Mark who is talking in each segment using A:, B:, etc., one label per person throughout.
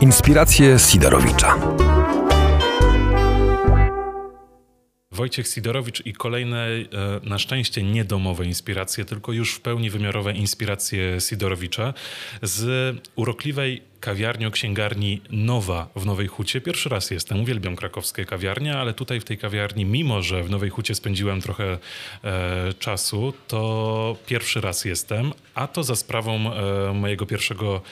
A: Inspiracje Sidorowicza.
B: Wojciech Sidorowicz i kolejne, e, na szczęście niedomowe inspiracje, tylko już w pełni wymiarowe inspiracje Sidorowicza z urokliwej kawiarni o księgarni Nowa w Nowej Hucie. Pierwszy raz jestem, uwielbiam krakowskie kawiarnie, ale tutaj w tej kawiarni, mimo że w Nowej Hucie spędziłem trochę e, czasu, to pierwszy raz jestem, a to za sprawą e, mojego pierwszego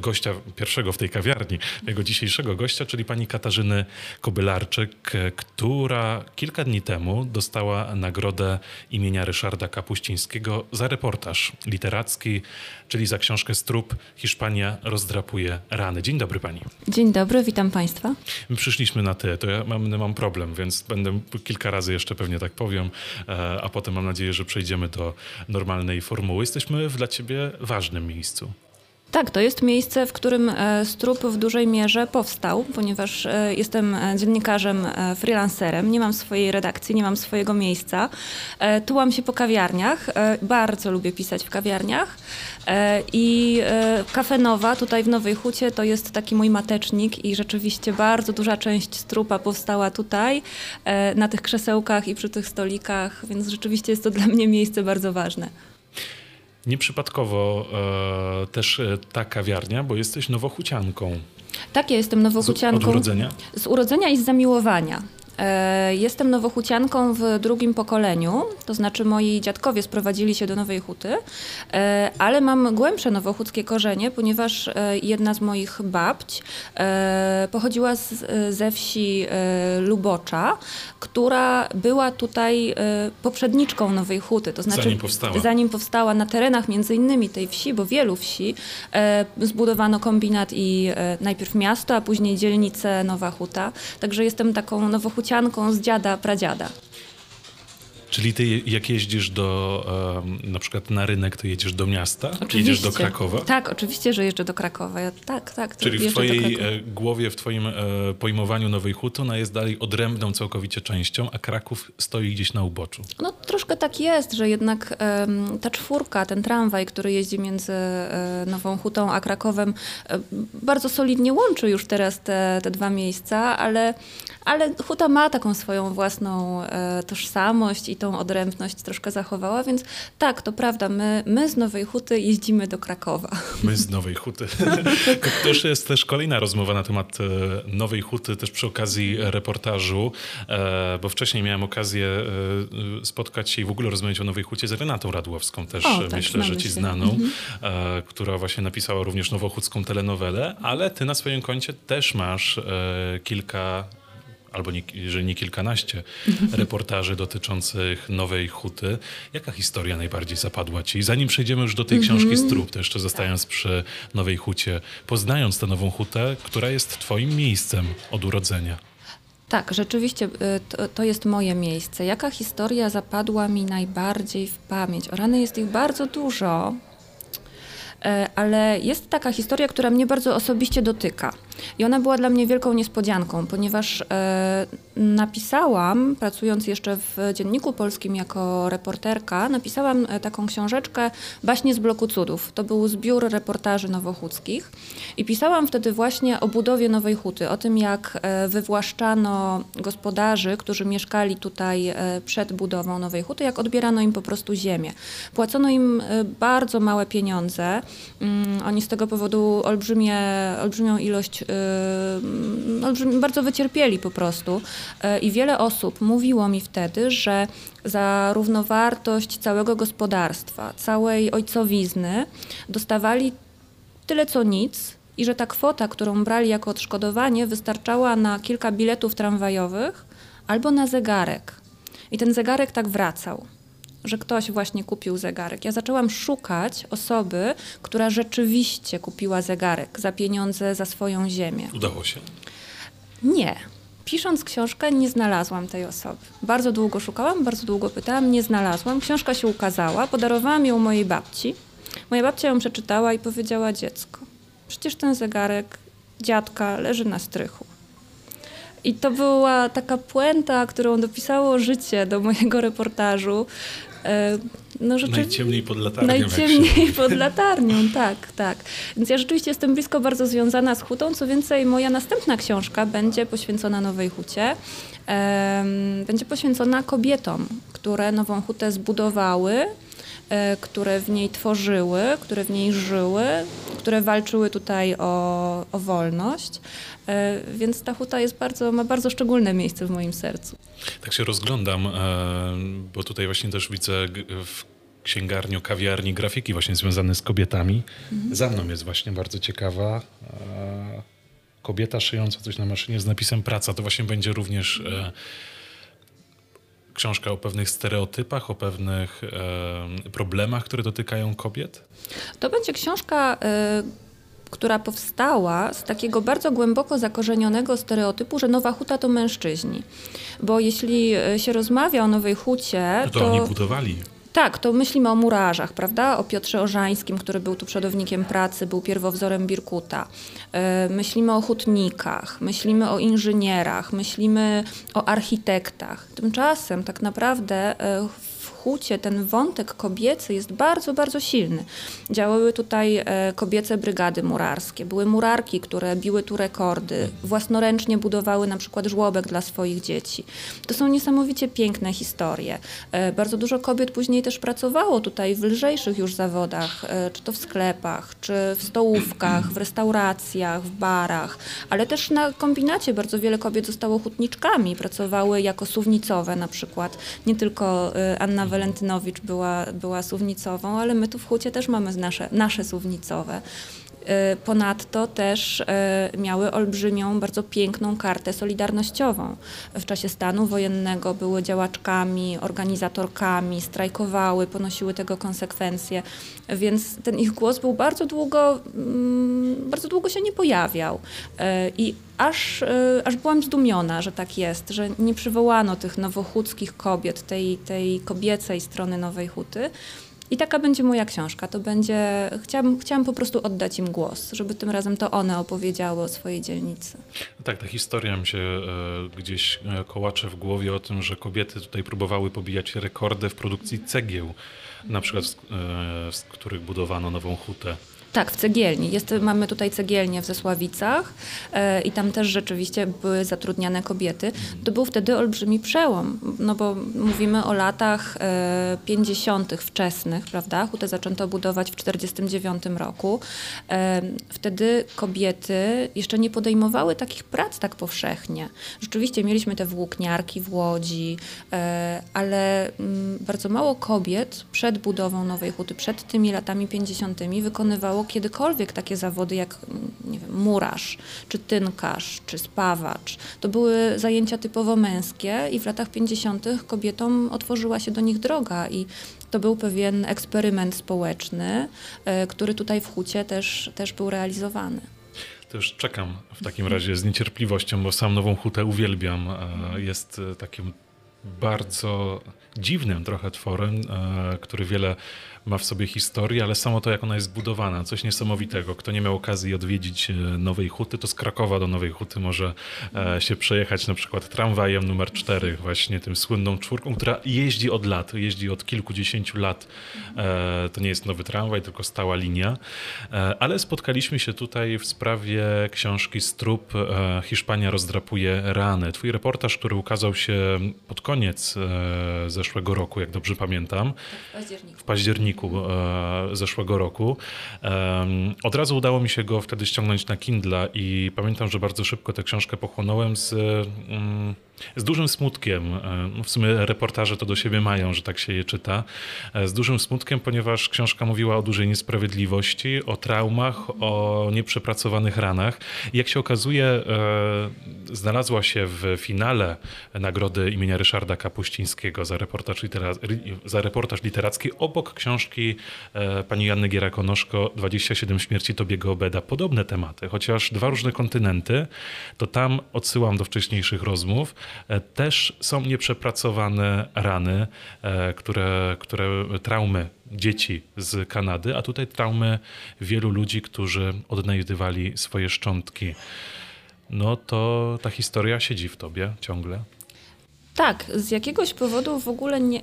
B: gościa, pierwszego w tej kawiarni, mojego dzisiejszego gościa, czyli pani Katarzyny Kobylarczyk, która kilka dni temu dostała nagrodę imienia Ryszarda Kapuścińskiego za reportaż literacki, czyli za książkę Strup Hiszpania rozdrapuje rany. Dzień dobry pani.
C: Dzień dobry, witam państwa.
B: My przyszliśmy na ty, to ja mam, mam problem, więc będę kilka razy jeszcze pewnie tak powiem, e, a potem mam nadzieję, że przejdziemy do normalnej formuły. Jesteśmy w dla ciebie ważnym miejscu.
C: Tak, to jest miejsce, w którym e, Strup w dużej mierze powstał, ponieważ e, jestem e, dziennikarzem, freelancerem, nie mam swojej redakcji, nie mam swojego miejsca. Tułam się po kawiarniach, bardzo lubię pisać w kawiarniach i Kafe Nowa tutaj w Nowej Hucie to jest taki mój matecznik i rzeczywiście bardzo duża część Strupa powstała tutaj, na tych krzesełkach i przy tych stolikach, więc rzeczywiście jest to dla mnie miejsce bardzo ważne.
B: Nieprzypadkowo e, też e, ta kawiarnia, bo jesteś nowochucianką.
C: Tak, ja jestem nowochucianką.
B: Z, od urodzenia?
C: Z urodzenia i z zamiłowania. E, jestem nowochucianką w drugim pokoleniu, to znaczy moi dziadkowie sprowadzili się do Nowej Huty, e, ale mam głębsze nowochódzkie korzenie, ponieważ e, jedna z moich babć pochodziła z, ze wsi Lubocza, która była tutaj poprzedniczką Nowej Huty,
B: to znaczy zanim powstała,
C: zanim powstała na terenach między innymi tej wsi, bo wielu wsi, zbudowano kombinat i najpierw miasto, a później dzielnicę Nowa Huta, także jestem taką nowochucianką z dziada, pradziada.
B: Czyli ty jak jeździsz do, na przykład na rynek, to jedziesz do miasta? Oczywiście. Jedziesz do Krakowa?
C: Tak, oczywiście, że jeżdżę do Krakowa. Ja, tak, tak.
B: Czyli w twojej e, głowie, w twoim e, pojmowaniu Nowej Huty ona jest dalej odrębną całkowicie częścią, a Kraków stoi gdzieś na uboczu.
C: No troszkę tak jest, że jednak ta czwórka, ten tramwaj, który jeździ między e, Nową Hutą a Krakowem, bardzo solidnie łączy już teraz te, te dwa miejsca, ale, ale Huta ma taką swoją własną tożsamość i tą odrębność troszkę zachowała, więc tak, to prawda, my, my z Nowej Huty jeździmy do Krakowa.
B: My z Nowej Huty. to już jest też kolejna rozmowa na temat e, Nowej Huty, też przy okazji reportażu, e, bo wcześniej miałem okazję e, spotkać się i w ogóle rozmawiać o Nowej Hucie z Renatą Radłowską, też o, tak, myślę, że ci się. znaną, mhm. która właśnie napisała również nowochódzką telenowelę, ale ty na swoim koncie też masz kilka albo nie, jeżeli nie kilkanaście reportaży dotyczących Nowej Huty. Jaka historia najbardziej zapadła ci? Zanim przejdziemy już do tej książki mhm. Strup, to jeszcze zostając przy Nowej Hucie, poznając tę Nową Hutę, która jest twoim miejscem od urodzenia.
C: Tak, rzeczywiście y, to, to, jest moje miejsce. Jaka historia zapadła mi najbardziej w pamięć? O rany jest ich bardzo dużo, e, ale jest taka historia, która mnie bardzo osobiście dotyka. I ona była dla mnie wielką niespodzianką, ponieważ e, napisałam, pracując jeszcze w Dzienniku Polskim jako reporterka, napisałam e, taką książeczkę Baśnie z bloku cudów. To był zbiór reportaży nowochódzkich i pisałam wtedy właśnie o budowie Nowej Huty, o tym jak e, wywłaszczano gospodarzy, którzy mieszkali tutaj przed budową Nowej Huty, jak odbierano im po prostu ziemię. Płacono im bardzo małe pieniądze. Mm, oni z tego powodu olbrzymie, olbrzymią ilość bardzo wycierpieli po prostu. Yy, I wiele osób mówiło mi wtedy, że za równowartość całego gospodarstwa, całej ojcowizny dostawali tyle co nic i że ta kwota, którą brali jako odszkodowanie, wystarczała na kilka biletów tramwajowych albo na zegarek. I ten zegarek tak wracał że ktoś właśnie kupił zegarek. Ja zaczęłam szukać osoby, która rzeczywiście kupiła zegarek za pieniądze za swoją ziemię.
B: Udało się?
C: Nie. Pisząc książkę, nie znalazłam tej osoby. Bardzo długo szukałam, bardzo długo pytałam, nie znalazłam. Książka się ukazała, podarowałam ją mojej babci. Moja babcia ją przeczytała i powiedziała: Dziecko, przecież ten zegarek dziadka leży na strychu. I to była taka puenta, którą dopisało życie do mojego reportażu, no
B: rzeczywiście... Najciemniej pod latarnią.
C: Najciemniej pod latarnią, tak, tak. Więc ja rzeczywiście jestem blisko bardzo związana z hutą. Co więcej, moja następna książka będzie poświęcona Nowej Hucie. Będzie poświęcona kobietom, które Nową Hutę zbudowały, e, które w niej tworzyły, które w niej żyły, które walczyły tutaj o, o wolność. E, więc ta huta jest bardzo, ma bardzo szczególne miejsce w moim sercu.
B: Tak się rozglądam, e, bo tutaj właśnie też widzę w księgarniu, kawiarni grafiki właśnie związane z kobietami. Mhm. Za mną jest właśnie bardzo ciekawa kobieta szyjąca coś na maszynie z napisem praca. To właśnie będzie również książka o pewnych stereotypach, o pewnych e, problemach, które dotykają kobiet?
C: To będzie książka. Y która powstała z takiego bardzo głęboko zakorzenionego stereotypu, że Nowa Huta to mężczyźni. Bo jeśli e, się rozmawia o Nowej Hucie,
B: no to, to oni budowali.
C: Tak, to myślimy o murarzach, prawda? O Piotrze Orzańskim, który był tu przodownikiem pracy, był pierwowzorem Birkuta. E, myślimy o hutnikach, myślimy o inżynierach, myślimy o architektach. Tymczasem tak naprawdę e, hucie ten wątek kobiecy jest bardzo, bardzo silny. Działały tutaj e, kobiece brygady murarskie, były murarki, które biły tu rekordy, własnoręcznie budowały na przykład żłobek dla swoich dzieci. To są niesamowicie piękne historie. E, bardzo dużo kobiet później też pracowało tutaj w lżejszych już zawodach, e, czy to w sklepach, czy w stołówkach, w restauracjach, w barach, ale też na kombinacie bardzo wiele kobiet zostało hutniczkami, pracowały jako suwnicowe na przykład. Nie tylko Anna Walentynowicz była, była suwnicową, ale my tu w Hucie też mamy nasze, nasze suwnicowe. Y, ponadto też y, miały olbrzymią, bardzo piękną kartę solidarnościową. W czasie stanu wojennego były działaczkami, organizatorkami, strajkowały, ponosiły tego konsekwencje, więc ten ich głos był bardzo długo, mm, bardzo długo się nie pojawiał. Y, I aż, aż byłam zdumiona, że tak jest, że nie przywołano tych nowochódzkich kobiet, tej, tej kobiecej strony Nowej Huty, i taka będzie moja książka. To będzie, chciałam, chciałam po prostu oddać im głos, żeby tym razem to one opowiedziały o swojej dzielnicy.
B: Tak, ta historia mi się e, gdzieś e, kołacze w głowie o tym, że kobiety tutaj próbowały pobijać rekordy w produkcji cegieł, na przykład e, z których budowano nową hutę.
C: Tak, w cegielni. Jest, mamy tutaj cegielnię w Zesławicach e, i tam też rzeczywiście były zatrudniane kobiety. To był wtedy olbrzymi przełom, no bo mówimy o latach e, 50. wczesnych, prawda? Hutę zaczęto budować w 1949 roku. E, wtedy kobiety jeszcze nie podejmowały takich prac tak powszechnie. Rzeczywiście mieliśmy te włókniarki w Łodzi, e, ale m, mm, bardzo mało kobiet przed budową nowej huty, przed tymi latami 50. wykonywało kiedykolwiek takie zawody jak nie wiem, murarz, czy tynkarz, czy spawacz. To były zajęcia typowo męskie i w latach 50. kobietom otworzyła się do nich droga i to był pewien eksperyment społeczny, e, który tutaj w Hucie też, też był realizowany.
B: To już czekam w takim razie z niecierpliwością, bo sam Nową Hutę uwielbiam. E, jest takim bardzo dziwnym trochę tworem, e, który wiele ma w sobie historię, ale samo to, jak ona jest zbudowana, coś niesamowitego. Kto nie miał okazji odwiedzić e, Nowej Huty, to z Krakowa do Nowej Huty może e, się przejechać na przykład tramwajem numer 4, właśnie tym słynną czwórką, która jeździ od lat, jeździ od kilkudziesięciu lat. E, to nie jest nowy tramwaj, tylko stała linia. Ale spotkaliśmy się tutaj w sprawie książki Strup Hiszpania rozdrapuje rany. Twój reportaż, który ukazał się pod koniec zeszłego roku, jak dobrze pamiętam.
C: W październiku.
B: W październiku październiku e, zeszłego roku. Od razu udało mi się go wtedy ściągnąć na Kindle i pamiętam, że bardzo szybko tę książkę pochłonąłem z z dużym smutkiem, e, no w sumie reportaże to do siebie mają, że tak się je czyta, e, z dużym smutkiem, ponieważ książka mówiła o dużej niesprawiedliwości, o traumach, o nieprzepracowanych ranach. Jak się okazuje, e, znalazła się w finale nagrody imienia Ryszarda Kapuścińskiego za reportaż, litera za reportaż literacki obok książki pani Janny Gierakonoszko 27 śmierci Tobiego Obeda. Podobne tematy, chociaż dwa różne kontynenty, to tam odsyłam do wcześniejszych rozmów. E, też są nieprzepracowane rany, e, które, które traumy dzieci z Kanady, a tutaj traumy wielu ludzi, którzy odnajdywali swoje szczątki. No to ta historia siedzi w tobie ciągle.
C: Tak, z jakiegoś powodu w ogóle nie,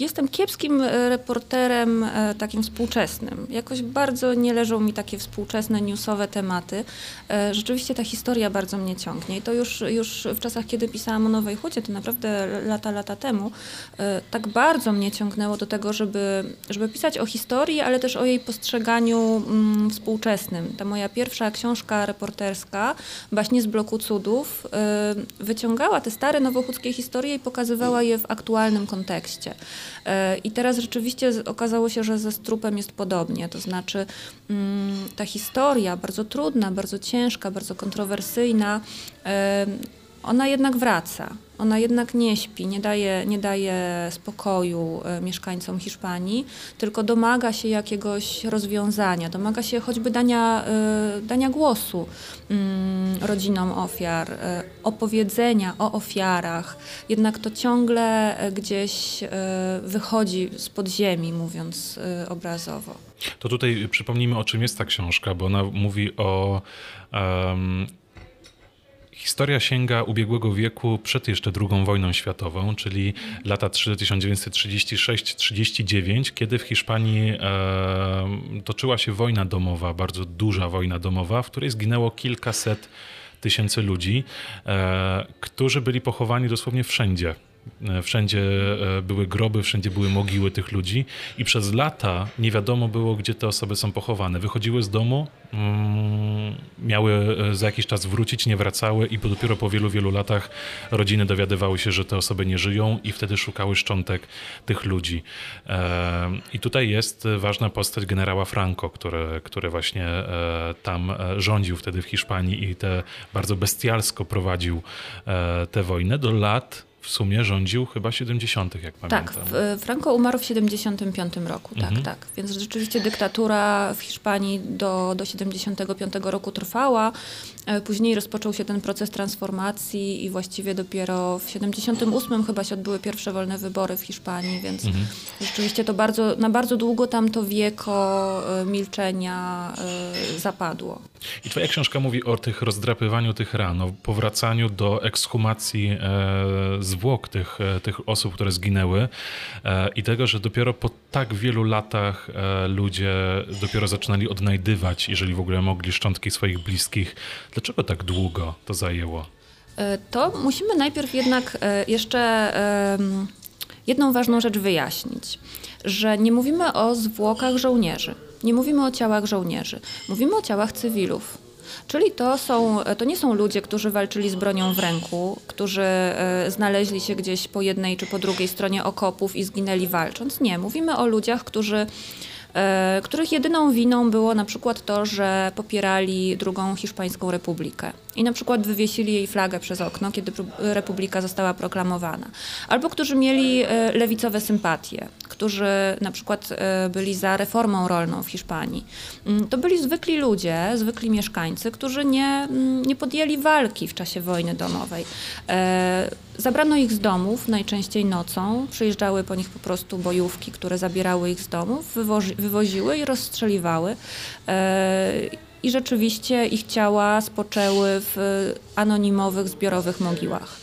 C: jestem kiepskim reporterem e, takim współczesnym. Jakoś bardzo nie leżą mi takie współczesne, newsowe tematy. E, rzeczywiście ta historia bardzo mnie ciągnie i to już, już w czasach, kiedy pisałam o Nowej Hucie, to naprawdę lata, lata temu, e, tak bardzo mnie ciągnęło do tego, żeby, żeby pisać o historii, ale też o jej postrzeganiu mm, współczesnym. Ta moja pierwsza książka reporterska, Baśnie z bloku cudów, wyciągała te stare nowochódzkie historie historię i pokazywała je w aktualnym kontekście. E, I teraz rzeczywiście okazało się, że ze strupem jest podobnie. To znaczy mm, ta historia, bardzo trudna, bardzo ciężka, bardzo kontrowersyjna, e, ona jednak wraca. Ona jednak nie śpi, nie daje, nie daje spokoju e, mieszkańcom Hiszpanii, tylko domaga się jakiegoś rozwiązania, domaga się choćby dania, e, dania głosu mm, rodzinom ofiar, e, opowiedzenia o ofiarach. Jednak to ciągle gdzieś wychodzi z podziemi, mówiąc obrazowo.
B: To tutaj przypomnijmy, o czym jest ta książka, bo ona mówi o um, Historia sięga ubiegłego wieku przed jeszcze II wojną światową, czyli lata 1936-39, kiedy w Hiszpanii e, toczyła się wojna domowa, bardzo duża wojna domowa, w której zginęło kilkaset tysięcy ludzi, e, którzy byli pochowani dosłownie wszędzie wszędzie e, były groby, wszędzie były mogiły tych ludzi i przez lata nie wiadomo było, gdzie te osoby są pochowane. Wychodziły z domu, mm, miały e, za jakiś czas wrócić, nie wracały i dopiero po wielu, wielu latach rodziny dowiadywały się, że te osoby nie żyją i wtedy szukały szczątek tych ludzi. I tutaj jest ważna postać generała Franco, który, który właśnie tam rządził wtedy w Hiszpanii i te bardzo bestialsko prowadził tę wojnę do lat w sumie rządził chyba 70., jak
C: pamiętam. Tak, Franco umarł w 75 roku, tak, mhm. tak. Więc rzeczywiście dyktatura w Hiszpanii do, do 75 roku trwała. E, później rozpoczął się ten proces transformacji i właściwie dopiero w 78 chyba się odbyły pierwsze wolne wybory w Hiszpanii, więc mhm. rzeczywiście to bardzo, na bardzo długo tam to wieko e, milczenia zapadło.
B: I twoja książka mówi o tych rozdrapywaniu tych ran, o powracaniu do ekshumacji e, zwłok tych, e, tych osób, które zginęły e, i tego, że dopiero po tak wielu latach ludzie dopiero zaczynali odnajdywać, jeżeli w ogóle mogli, szczątki swoich bliskich. Dlaczego tak długo to zajęło?
C: To musimy najpierw jednak jeszcze jedną ważną rzecz wyjaśnić, że nie mówimy o zwłokach żołnierzy, nie mówimy o ciałach żołnierzy, mówimy o ciałach cywilów. Czyli to, są, to nie są ludzie, którzy walczyli z bronią w ręku, którzy e, znaleźli się gdzieś po jednej czy po drugiej stronie okopów i zginęli walcząc. Nie, mówimy o ludziach, którzy e, których jedyną winą było na przykład to, że popierali drugą hiszpańską republikę i na przykład wywiesili jej flagę przez okno, kiedy republika została proklamowana. Albo którzy mieli e, lewicowe sympatie, którzy na przykład e, byli za reformą rolną w Hiszpanii. Mm, to byli zwykli ludzie, zwykli mieszkańcy, którzy nie, mm, nie podjęli walki w czasie wojny domowej. E, zabrano ich z domów, najczęściej nocą. Przyjeżdżały po nich po prostu bojówki, które zabierały ich z domów, wywozi, wywoziły i rozstrzeliwały i rzeczywiście ich ciała spoczęły w anonimowych, zbiorowych mogiłach.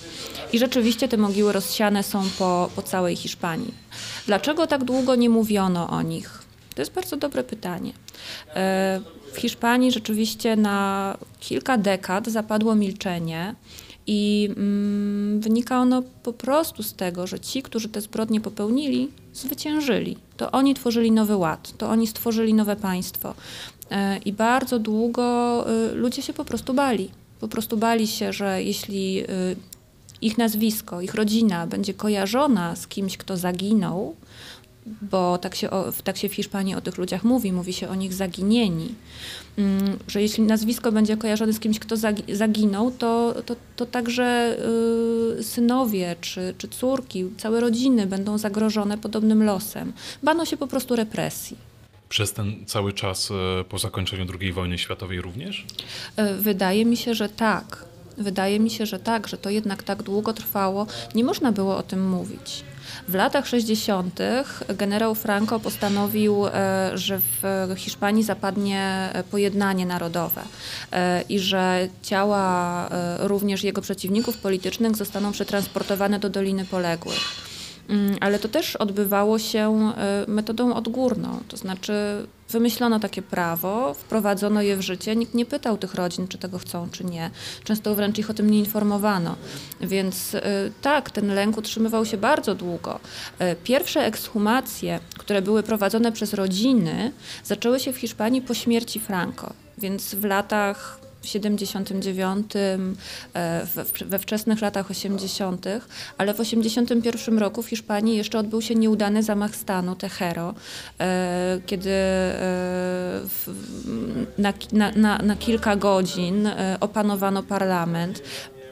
C: I rzeczywiście te mogiły rozsiane są po, po całej Hiszpanii. Dlaczego tak długo nie mówiono o nich? To jest bardzo dobre pytanie. E, w Hiszpanii rzeczywiście na kilka dekad zapadło milczenie. I mm, wynika ono po prostu z tego, że ci, którzy te zbrodnie popełnili, zwyciężyli. To oni tworzyli nowy ład, to oni stworzyli nowe państwo. E, I bardzo długo e, ludzie się po prostu bali. Po prostu bali się, że jeśli e, ich nazwisko, ich rodzina będzie kojarzona z kimś, kto zaginął, bo tak się, tak się w Hiszpanii o tych ludziach mówi, mówi się o nich zaginieni, mm, że jeśli nazwisko będzie kojarzone z kimś, kto zaginął, to, to, to także synowie czy, czy córki, całe rodziny będą zagrożone podobnym losem. Bano się po prostu represji.
B: Przez ten cały czas e, po zakończeniu II wojny światowej również?
C: E, wydaje mi się, że tak. Wydaje mi się, że tak, że to jednak tak długo trwało. Nie można było o tym mówić. W latach 60. generał Franco postanowił, że w Hiszpanii zapadnie pojednanie narodowe i że ciała również jego przeciwników politycznych zostaną przetransportowane do Doliny Poległych. Mm, ale to też odbywało się e, metodą odgórną, to znaczy wymyślono takie prawo, wprowadzono je w życie, nikt nie pytał tych rodzin, czy tego chcą, czy nie. Często wręcz ich o tym nie informowano. Więc e, tak, ten lęk utrzymywał się bardzo długo. E, pierwsze ekshumacje, które były prowadzone przez rodziny, zaczęły się w Hiszpanii po śmierci Franco. Więc w latach 79, e, we wczesnych latach 80., ale w 81 roku w Hiszpanii jeszcze odbył się nieudany zamach stanu Tejero, e, kiedy e, na, na, na kilka godzin opanowano parlament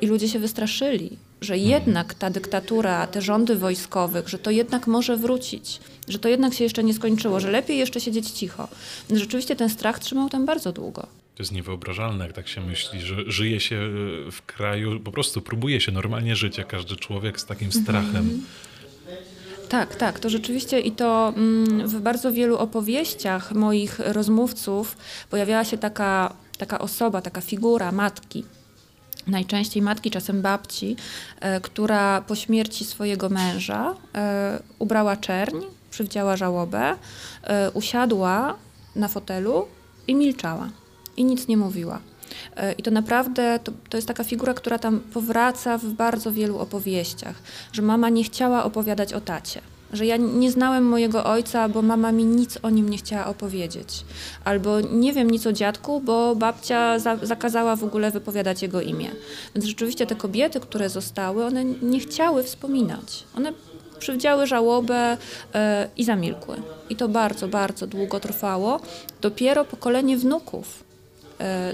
C: i ludzie się wystraszyli że jednak ta dyktatura, te rządy wojskowych, że to jednak może wrócić, że to jednak się jeszcze nie skończyło, że lepiej jeszcze siedzieć cicho. Rzeczywiście ten strach trzymał tam bardzo długo.
B: To jest niewyobrażalne, jak tak się myśli, że żyje się e, w kraju, po prostu próbuje się normalnie żyć, jak każdy człowiek z takim strachem. Mm -hmm.
C: Tak, tak, to rzeczywiście i to mm, w bardzo wielu opowieściach moich rozmówców pojawiała się taka, taka osoba, taka figura matki. Najczęściej matki, czasem babci, e, która po śmierci swojego męża e, ubrała czerń, przywdziała żałobę, usiadła na fotelu i milczała i nic nie mówiła. E, I to naprawdę to, to, jest taka figura, która tam powraca w bardzo wielu opowieściach, że mama nie chciała opowiadać o tacie. Że ja nie znałem mojego ojca, bo mama mi nic o nim nie chciała opowiedzieć. Albo nie wiem nic o dziadku, bo babcia za, zakazała w ogóle wypowiadać jego imię. Więc rzeczywiście te kobiety, które zostały, one nie chciały wspominać. One przywdziały żałobę e, i zamilkły. I to bardzo, bardzo długo trwało. Dopiero pokolenie wnuków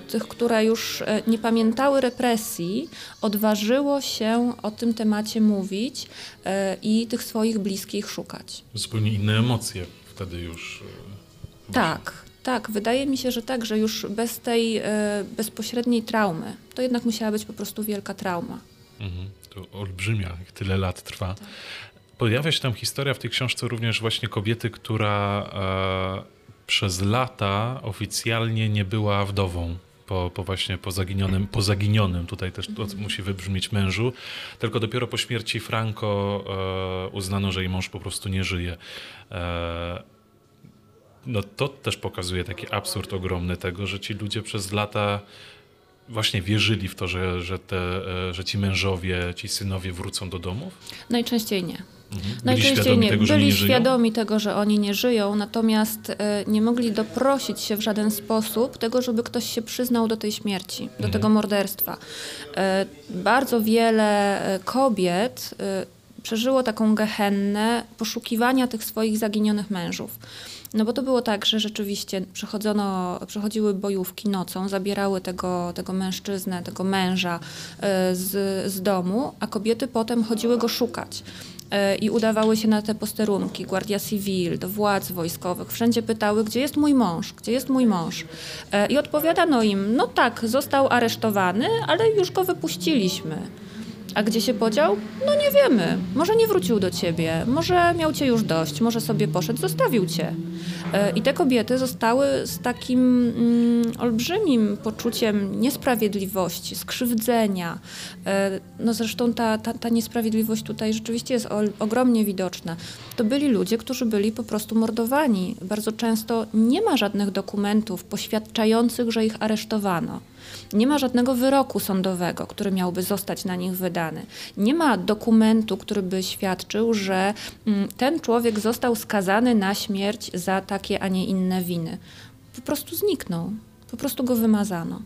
C: tych, które już e, nie pamiętały represji, odważyło się o tym temacie mówić e, i tych swoich bliskich szukać.
B: Zupełnie inne emocje wtedy już.
C: Tak, tak. Wydaje mi się, że tak, że już bez tej bezpośredniej traumy, to jednak musiała być po prostu wielka trauma.
B: Mhm, to olbrzymia, jak tyle lat trwa. Tak. Pojawia się tam historia w tej książce również właśnie kobiety, która przez lata oficjalnie nie była wdową. Po, po, właśnie po zaginionym, po zaginionym, tutaj też to musi wybrzmieć mężu, tylko dopiero po śmierci Franco e, uznano, że jej mąż po prostu nie żyje. E, no to też pokazuje taki absurd ogromny tego, że ci ludzie przez lata właśnie wierzyli w to, że, że, te, e, że ci mężowie, ci synowie wrócą do domów?
C: Najczęściej nie. Mhm. Najczęściej nie. Tego, Byli nie świadomi tego, że oni nie żyją, natomiast y, nie mogli doprosić się w żaden sposób tego, żeby ktoś się przyznał do tej śmierci, do mhm. tego morderstwa. Y, bardzo wiele e, kobiet przeżyło taką gehennę poszukiwania tych swoich zaginionych mężów. No bo to było tak, że rzeczywiście przechodzono, przechodziły bojówki nocą, zabierały tego, tego mężczyznę, tego męża z, z domu, a kobiety potem chodziły go szukać. I udawały się na te posterunki, Guardia Civil, do władz wojskowych. Wszędzie pytały, gdzie jest mój mąż, gdzie jest mój mąż. E, I odpowiadano im, no tak, został aresztowany, ale już go wypuściliśmy. A gdzie się podział? No nie wiemy. Może nie wrócił do ciebie, może miał cię już dość, może sobie poszedł, zostawił cię. E, I te kobiety zostały z takim mm, olbrzymim poczuciem niesprawiedliwości, skrzywdzenia. E, no zresztą ta, ta, ta niesprawiedliwość tutaj rzeczywiście jest ogromnie widoczna. To byli ludzie, którzy byli po prostu mordowani. Bardzo często nie ma żadnych dokumentów poświadczających, że ich aresztowano. Nie ma żadnego wyroku sądowego, który miałby zostać na nich wydany. Nie ma dokumentu, który by świadczył, że mm, ten człowiek został skazany na śmierć za takie, a nie inne winy. Po prostu zniknął. Po prostu go wymazano.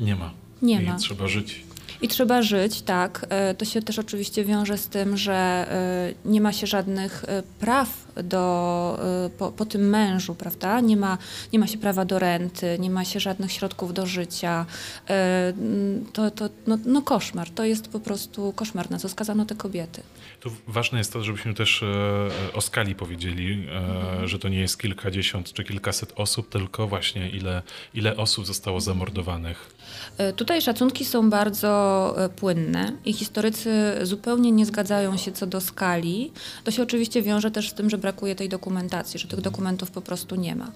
B: Nie ma.
C: Nie
B: I
C: ma.
B: Trzeba żyć.
C: I trzeba żyć, tak. E, to się też oczywiście wiąże z tym, że e, nie ma się żadnych e, praw do, po, po, tym mężu, prawda? Nie ma, nie ma się prawa do renty, nie ma się żadnych środków do życia. To, to no, no koszmar. To jest po prostu koszmar, na co skazano te kobiety.
B: Tu ważne jest to, żebyśmy też o skali powiedzieli, mhm. że to nie jest kilkadziesiąt czy kilkaset osób, tylko właśnie ile, ile osób zostało zamordowanych.
C: Tutaj szacunki są bardzo e, płynne i historycy zupełnie nie zgadzają się co do skali. To się oczywiście wiąże też z tym, że brakuje tej dokumentacji, że tych dokumentów po prostu nie ma.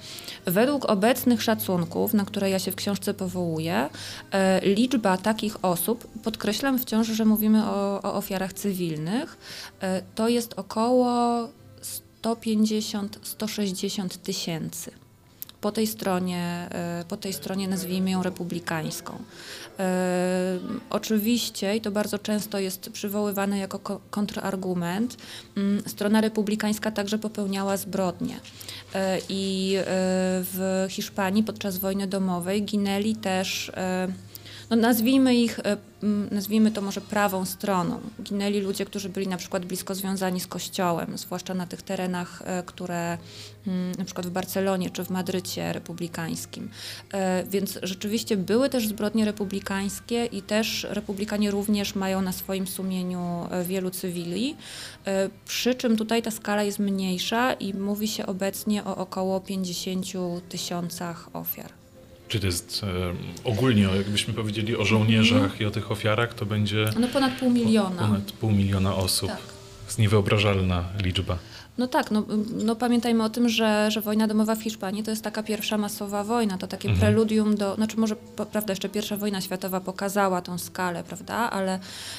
C: Według obecnych szacunków, na które ja się w książce powołuję, e, liczba takich osób, podkreślam wciąż, że mówimy o, o ofiarach cywilnych, e, to jest około 150-160 tysięcy po tej stronie, e, po tej stronie nazwijmy ją republikańską. E, oczywiście, i to bardzo często jest przywoływane jako kontrargument, mm, strona republikańska także popełniała zbrodnie. E, I w Hiszpanii podczas wojny domowej ginęli też no nazwijmy ich, e, nazwijmy to może prawą stroną. Ginęli ludzie, którzy byli na przykład blisko związani z kościołem, zwłaszcza na tych terenach, e, które na przykład w Barcelonie czy w Madrycie republikańskim. E, więc rzeczywiście były też zbrodnie republikańskie i też republikanie również mają na swoim sumieniu wielu cywili, przy czym tutaj ta skala jest mniejsza i mówi się obecnie o około 50 tysiącach ofiar.
B: Czy to jest e, ogólnie, jakbyśmy powiedzieli o żołnierzach i o tych ofiarach, to będzie.
C: No ponad pół miliona.
B: Ponad pół miliona osób. Tak. Jest niewyobrażalna liczba.
C: No tak, no, no pamiętajmy o tym, że, że wojna domowa w Hiszpanii to jest taka pierwsza masowa wojna, to takie mhm. preludium do, znaczy może prawda, jeszcze pierwsza wojna światowa pokazała tą skalę, prawda, ale,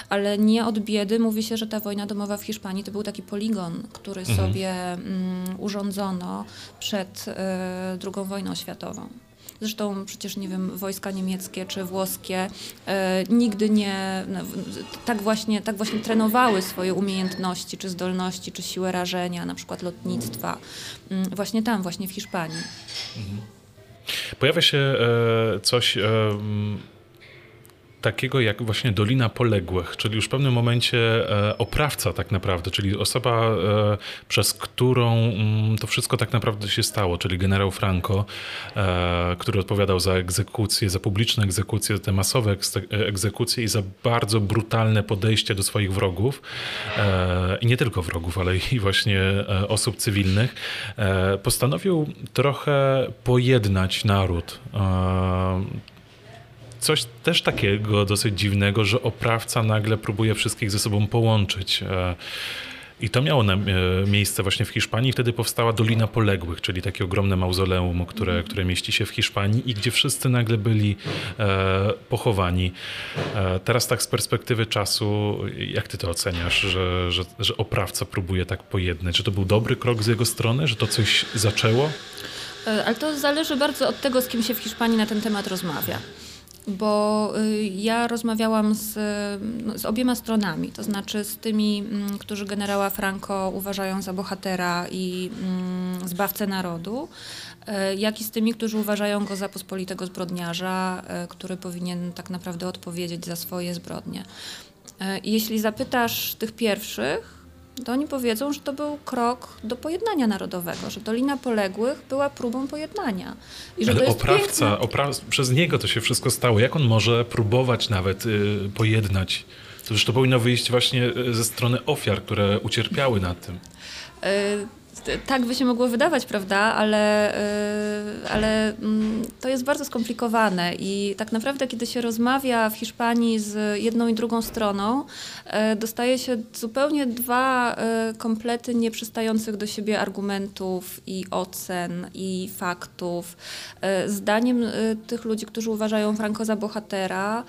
C: ale nie od biedy mówi się, że ta wojna domowa w Hiszpanii to był taki poligon, który mhm. sobie mm, urządzono przed y, II wojną światową. Zresztą przecież, nie wiem, wojska niemieckie czy włoskie e, nigdy nie no, tak, właśnie, tak właśnie trenowały swoje umiejętności, czy zdolności, czy siłę rażenia, na przykład lotnictwa, mm, właśnie tam, właśnie w Hiszpanii. Mhm.
B: Pojawia się e, coś e, takiego jak właśnie Dolina Poległych, czyli już w pewnym momencie e, oprawca tak naprawdę, czyli osoba, e, przez którą mm, to wszystko tak naprawdę się stało, czyli generał Franco, e, który odpowiadał za egzekucje, za publiczne egzekucje, te masowe egzekucje i za bardzo brutalne podejście do swoich wrogów i nie tylko wrogów, ale i właśnie osób cywilnych, postanowił trochę pojednać naród coś też takiego dosyć dziwnego, że oprawca nagle próbuje wszystkich ze sobą połączyć. E, I to miało e, miejsce właśnie w Hiszpanii. Wtedy powstała Dolina Poległych, czyli takie ogromne mauzoleum, które, mhm. które mieści się w Hiszpanii i gdzie wszyscy nagle byli e, pochowani. Teraz tak z perspektywy czasu, jak ty to oceniasz, że, że, że oprawca próbuje tak pojednać? Czy to był dobry krok z jego strony, że to coś zaczęło?
C: Ale to zależy bardzo od tego, z kim się w Hiszpanii na ten temat rozmawia bo y, ja rozmawiałam z, no, z obiema stronami, to znaczy z tymi, mm, którzy generała Franco uważają za bohatera i mm, zbawcę narodu, y, jak i z tymi, którzy uważają go za pospolitego zbrodniarza, y, który powinien tak naprawdę odpowiedzieć za swoje zbrodnie. Jeśli zapytasz tych pierwszych, to oni powiedzą, że to był krok do pojednania narodowego, że Dolina Poległych była próbą pojednania.
B: I że Ale oprawca, opra- przez niego to się wszystko stało. Jak on może próbować nawet y, pojednać? To zresztą to powinno wyjść właśnie y, ze strony ofiar, które ucierpiały na tym.
C: Y tak by się mogło wydawać, prawda, ale, y, ale mm, to jest bardzo skomplikowane i tak naprawdę, kiedy się rozmawia w Hiszpanii z jedną i drugą stroną, y, dostaje się zupełnie dwa y, komplety nieprzystających do siebie argumentów i ocen i faktów. Zdaniem tych ludzi, którzy uważają Franco za bohatera,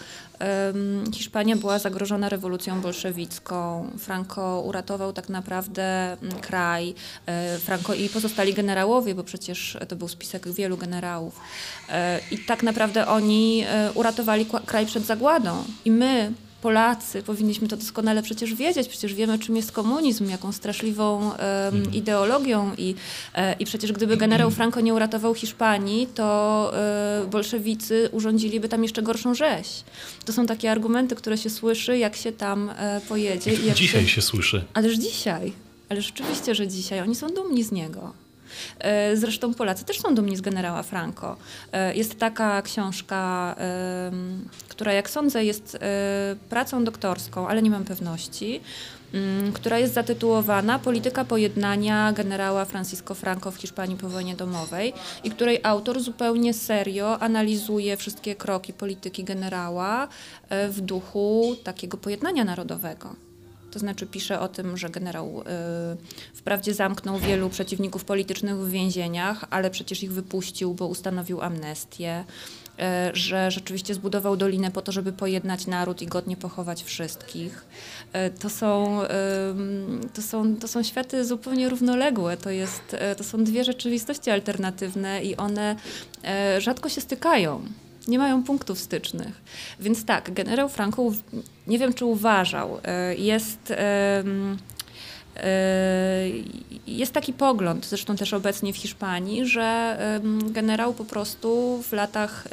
C: Hiszpania była zagrożona rewolucją bolszewicką. Franco uratował tak naprawdę mm, kraj. E, Franco i pozostali generałowie, bo przecież to był spisek wielu generałów. E, I tak naprawdę oni e, uratowali kraj przed zagładą. I my, Polacy powinniśmy to doskonale przecież wiedzieć, przecież wiemy czym jest komunizm, jaką straszliwą um, ideologią i, e, i przecież gdyby generał Franco nie uratował Hiszpanii, to e, bolszewicy urządziliby tam jeszcze gorszą rzeź. To są takie argumenty, które się słyszy, jak się tam e, pojedzie.
B: dzisiaj się... się słyszy.
C: Ależ dzisiaj. Ale rzeczywiście, że dzisiaj oni są dumni z niego. E, zresztą Polacy też są dumni z generała Franco. E, jest taka książka, która jak sądzę jest e, pracą doktorską, ale nie mam pewności, mm, która jest zatytułowana Polityka pojednania generała Francisco Franco w Hiszpanii po wojnie domowej i której autor zupełnie serio analizuje wszystkie kroki polityki generała w duchu takiego pojednania narodowego. To znaczy pisze o tym, że generał y, wprawdzie zamknął wielu przeciwników politycznych w więzieniach, ale przecież ich wypuścił, bo ustanowił amnestię. E, że rzeczywiście zbudował dolinę po to, żeby pojednać naród i godnie pochować wszystkich. E, to są, to są, to są światy zupełnie równoległe, to, jest, e, to są dwie rzeczywistości alternatywne i one rzadko się stykają nie mają punktów stycznych. Więc tak, generał Franco, nie wiem czy uważał, jest jest taki pogląd, zresztą też obecnie w Hiszpanii, że generał po prostu w latach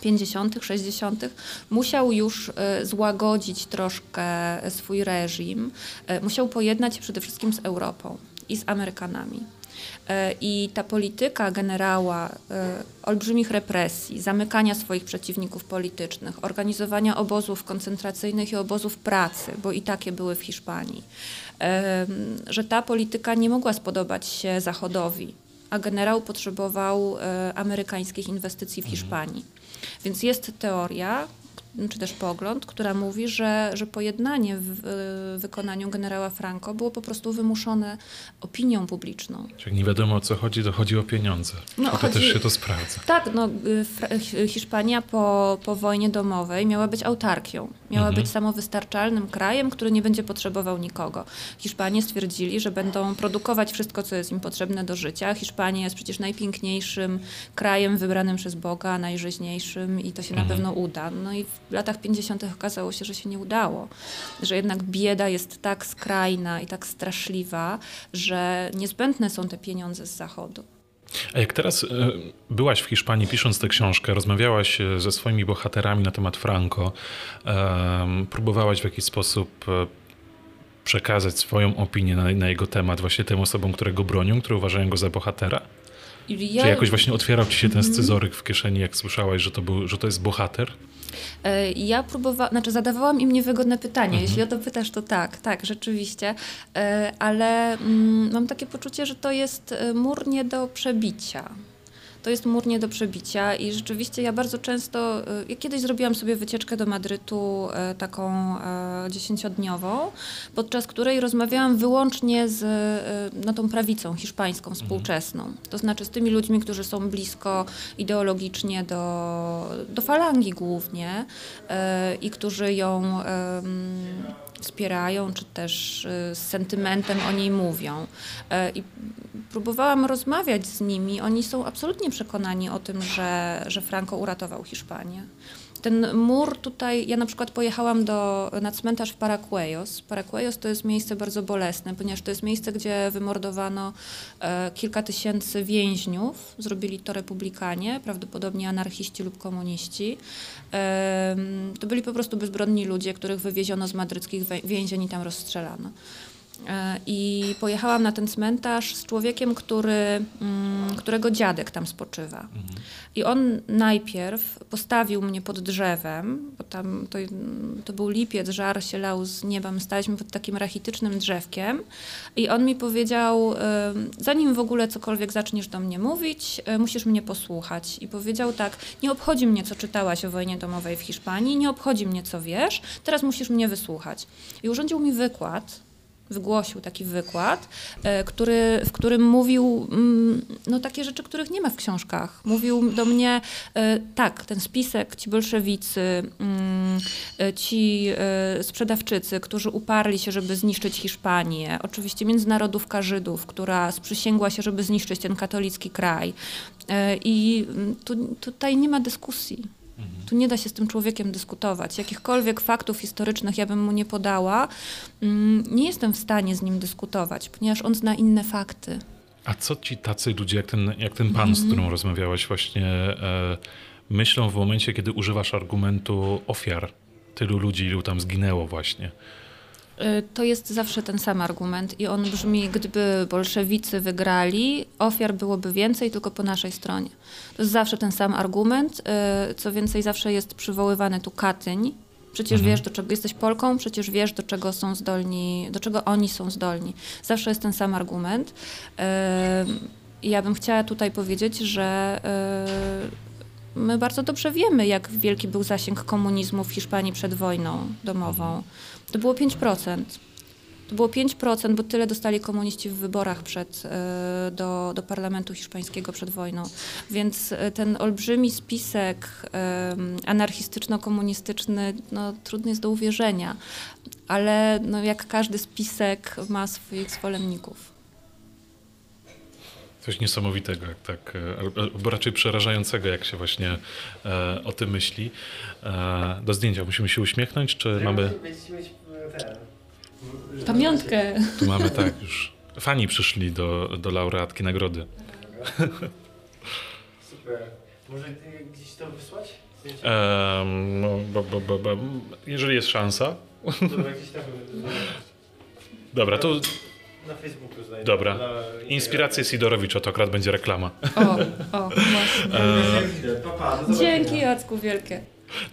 C: 50., 60., musiał już e, złagodzić troszkę swój reżim, e, musiał pojednać się przede wszystkim z Europą i z Amerykanami. E, I ta polityka generała olbrzymich represji, zamykania swoich przeciwników politycznych, organizowania obozów koncentracyjnych i obozów pracy, bo i takie były w Hiszpanii, że ta polityka nie mogła spodobać się Zachodowi, a generał potrzebował e, amerykańskich inwestycji w mhm. Hiszpanii. Więc jest teoria, czy też pogląd, która mówi, że, że pojednanie w, wykonaniu generała Franco było po prostu wymuszone opinią publiczną.
B: Jak nie wiadomo o co chodzi, to chodzi o pieniądze. No, to chodzi, też się to sprawdza.
C: Tak, no, Hiszpania po, po wojnie domowej miała być autarkią. Miała mhm. być samowystarczalnym krajem, który nie będzie potrzebował nikogo. Hiszpanie stwierdzili, że będą produkować wszystko, co jest im potrzebne do życia. Hiszpania jest przecież najpiękniejszym krajem wybranym przez Boga, najżyźniejszym i to się mhm. na pewno uda. No i w latach 50. okazało się, że się nie udało, że jednak bieda jest tak skrajna i tak straszliwa, że niezbędne są te pieniądze z Zachodu.
B: A jak teraz e, byłaś w Hiszpanii pisząc tę książkę, rozmawiałaś e, ze swoimi bohaterami na temat Franco, próbowałaś w jakiś sposób e, przekazać swoją opinię na, na, jego temat właśnie tym osobom, które go bronią, które uważają go za bohatera? Ja... Czy jakoś właśnie otwierał ci się ten mhm. scyzoryk w kieszeni, jak słyszałaś, że to, był, że to jest bohater?
C: E, ja próbowałam, znaczy zadawałam im niewygodne pytania. Mhm. Jeśli o to pytasz, to tak, tak, rzeczywiście. E, ale mm, mam takie poczucie, że to jest e, mur nie do przebicia to jest mur nie do przebicia i rzeczywiście ja bardzo często, y, ja kiedyś zrobiłam sobie wycieczkę do Madrytu y, taką y, dziesięciodniową, podczas której rozmawiałam wyłącznie z no, tą prawicą hiszpańską, mhm. współczesną. To znaczy z tymi ludźmi, którzy są blisko ideologicznie do, do falangi głównie i którzy ją wspierają, czy też z sentymentem o niej mówią. I próbowałam rozmawiać z nimi. Oni są absolutnie przekonani o tym, że, że Franco uratował Hiszpanię. Ten mur tutaj, ja na przykład pojechałam do, na cmentarz w Paracuellos. Paracuellos to jest miejsce bardzo bolesne, ponieważ to jest miejsce, gdzie wymordowano e, kilka tysięcy więźniów. Zrobili to republikanie, prawdopodobnie anarchiści lub komuniści. E, to byli po prostu bezbronni ludzie, których wywieziono z madryckich więzień i tam rozstrzelano. E, I pojechałam na ten cmentarz z człowiekiem, który, mm, którego dziadek tam spoczywa. Mhm. I on najpierw postawił mnie pod drzewem, bo tam to, to był lipiec, żar się lał z nieba, my staliśmy pod takim rachitycznym drzewkiem. I on mi powiedział, zanim w ogóle cokolwiek zaczniesz do mnie mówić, e, musisz mnie posłuchać. I powiedział tak, nie obchodzi mnie, co czytałaś o wojnie domowej w Hiszpanii, nie obchodzi mnie, co wiesz, teraz musisz mnie wysłuchać. I urządził mi wykład wygłosił taki wykład, e, który, w którym mówił mm, no, takie rzeczy, których nie ma w książkach. Mówił do mnie, e, tak, ten spisek, ci bolszewicy, mm, e, ci sprzedawczycy, którzy uparli się, żeby zniszczyć Hiszpanię, oczywiście międzynarodówka Żydów, która sprzysięgła się, żeby zniszczyć ten katolicki kraj. I mm, tu, tutaj nie ma dyskusji. Tu nie da się z tym człowiekiem dyskutować. Jakichkolwiek faktów historycznych ja bym mu nie podała, mm, nie jestem w stanie z nim dyskutować, ponieważ on zna inne fakty.
B: A co ci tacy ludzie, jak ten, jak ten pan, z którym rozmawiałaś, właśnie e, myślą w momencie, kiedy używasz argumentu ofiar tylu ludzi, ilu tam zginęło właśnie?
C: Y, to jest zawsze ten sam argument i on brzmi, gdyby bolszewicy wygrali, ofiar byłoby więcej, tylko po naszej stronie. To jest zawsze ten sam argument. Y, co więcej, zawsze jest przywoływany tu Katyń, Przecież wiesz, do czego jesteś Polką, przecież wiesz, do czego są zdolni, do czego oni są zdolni. Zawsze jest ten sam argument. I ja bym chciała tutaj powiedzieć, że my bardzo dobrze wiemy, jak wielki był zasięg komunizmu w Hiszpanii przed wojną domową. To było 5%. To było 5%, bo tyle dostali komuniści w wyborach przed, e, do, do parlamentu hiszpańskiego przed wojną. Więc e, ten olbrzymi spisek anarchistyczno-komunistyczny no, trudny jest do uwierzenia, ale no, jak każdy spisek ma swoich zwolenników.
B: Coś niesamowitego, jak tak, e, albo raczej przerażającego, jak się właśnie e, o tym myśli. E, do zdjęcia musimy się uśmiechnąć, czy mamy...
C: Pamiątkę.
B: Tu mamy tak, już fani przyszli do, do laureatki nagrody.
D: Super. Może gdzieś to wysłać?
B: Um, no, bo, bo, bo, bo, jeżeli jest szansa.
D: Dobra, gdzieś tam
B: Dobra, to
D: na Facebooku znajdę.
B: Dobra. Inspiracje Sidorowicza to akurat będzie reklama.
C: O, o, właśnie. Dzięki Jacku wielkie.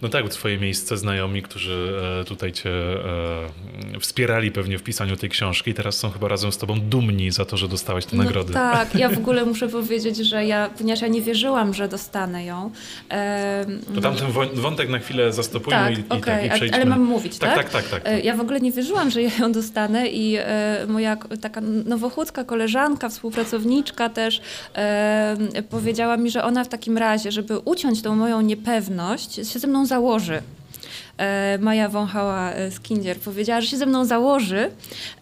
B: No tak, twoje miejsce, znajomi, którzy e, tutaj cię e, wspierali pewnie w pisaniu tej książki i teraz są chyba razem z tobą dumni za to, że dostałeś te
C: no
B: nagrody.
C: Tak, ja w ogóle muszę powiedzieć, że ja, ponieważ ja nie wierzyłam, że dostanę ją.
B: E, to tamten wątek na chwilę zastopujmy
C: tak,
B: i,
C: okay,
B: i, tak, i przejdźmy.
C: Ale mam mówić,
B: tak?
C: Tak,
B: tak, tak. tak,
C: Ja w ogóle nie wierzyłam, że ja ją dostanę i e, moja taka nowochódzka koleżanka, współpracowniczka też e, powiedziała mi, że ona w takim razie, żeby uciąć tą moją niepewność, się mną założy. E, Maja wąchała e, Skindier powiedziała, że się ze mną założy,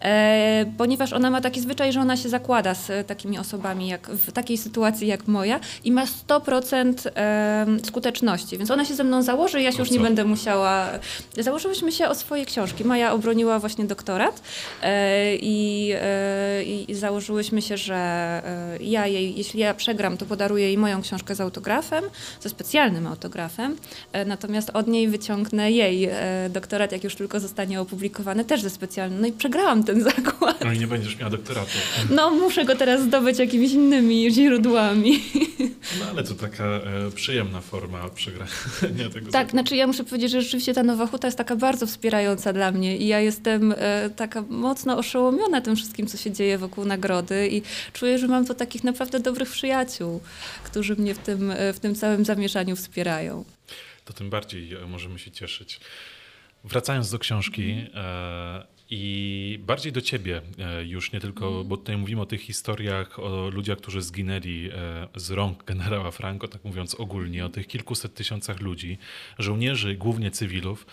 C: e, ponieważ ona ma taki zwyczaj, że ona się zakłada z takimi osobami jak, w takiej sytuacji jak moja i ma 100% skuteczności. Więc ona się ze mną założy i ja się już nie będę musiała... Założyłyśmy się o swoje książki. Maja obroniła właśnie doktorat i, i założyłyśmy się, że ja jej, jeśli ja przegram, to podaruję jej moją książkę z autografem, ze specjalnym autografem, natomiast od niej wyciągnę jej jej e, doktorat, jak już tylko zostanie opublikowany, też ze specjalnym. No i przegrałam ten zakład.
B: No i nie będziesz miała doktoratu.
C: No muszę go teraz zdobyć jakimiś innymi źródłami.
B: No ale to taka e, przyjemna forma przegrania tego. Tak,
C: zakładu. znaczy ja muszę powiedzieć, że rzeczywiście ta Nowa Huta jest taka bardzo wspierająca dla mnie i ja jestem e, taka mocno oszołomiona tym wszystkim, co się dzieje wokół nagrody i czuję, że mam tu takich naprawdę dobrych przyjaciół, którzy mnie w tym, e, w tym całym zamieszaniu wspierają
B: to tym bardziej e, możemy się cieszyć. Wracając do książki e, i bardziej do ciebie e, już, nie tylko, bo tutaj mówimy o tych historiach, o ludziach, którzy zginęli z rąk generała Franco, tak mówiąc ogólnie, o tych kilkuset tysiącach ludzi, żołnierzy, głównie cywilów,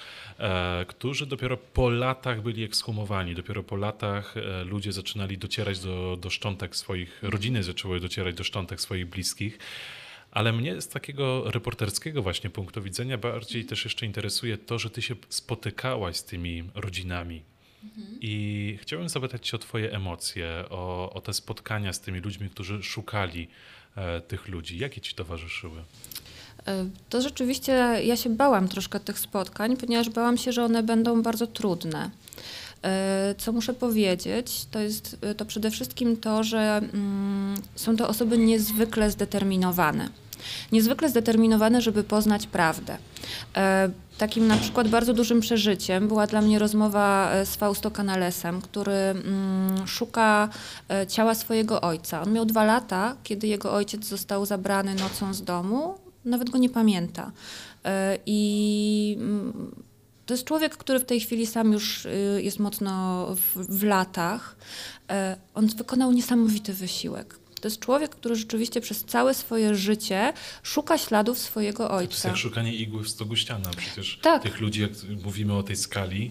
B: którzy dopiero po latach byli ekshumowani, dopiero po latach ludzie zaczynali docierać do, do szczątek swoich, rodziny zaczęły docierać do szczątek swoich bliskich. Ale mnie z takiego reporterskiego właśnie punktu widzenia bardziej też jeszcze interesuje to, że ty się spotykałaś z tymi rodzinami. Mhm. I chciałbym zapytać cię o twoje emocje, o, o te spotkania z tymi ludźmi, którzy szukali e, tych ludzi. Jakie ci towarzyszyły?
C: E, to rzeczywiście ja się bałam troszkę tych spotkań, ponieważ bałam się, że one będą bardzo trudne. E, co muszę powiedzieć, to jest to przede wszystkim to, że mm, są to osoby niezwykle zdeterminowane niezwykle zdeterminowane, żeby poznać prawdę. E, takim na przykład bardzo dużym przeżyciem była dla mnie rozmowa e, z Fausto Canalesem, który mm, szuka e, ciała swojego ojca. On miał dwa lata, kiedy jego ojciec został zabrany nocą z domu, nawet go nie pamięta. I mm, to jest człowiek, który w tej chwili sam już jest mocno w, w latach. On wykonał niesamowity wysiłek to jest człowiek, który rzeczywiście przez całe swoje życie szuka śladów swojego ojca. To jest
B: jak szukanie igły w stogu ściana. Przecież tak. tych ludzi, jak mówimy o tej skali,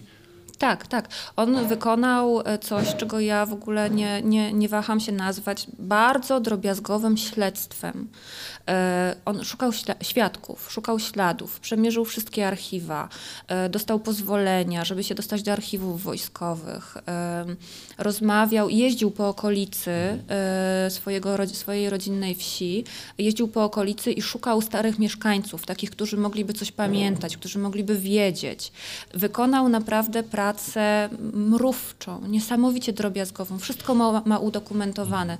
C: tak, tak. On wykonał e, coś, czego ja w ogóle nie, nie, nie waham się nazwać bardzo drobiazgowym śledztwem. E, on szukał świadków, szukał śladów, przemierzył wszystkie archiwa, e, dostał pozwolenia, żeby się dostać do archiwów wojskowych, rozmawiał, jeździł po okolicy swojego, swojej rodzinnej wsi, jeździł po okolicy i szukał starych mieszkańców, takich, którzy mogliby coś pamiętać, którzy mogliby wiedzieć. Wykonał naprawdę pracę pracę mrówczą, niesamowicie drobiazgową. Wszystko ma, ma udokumentowane.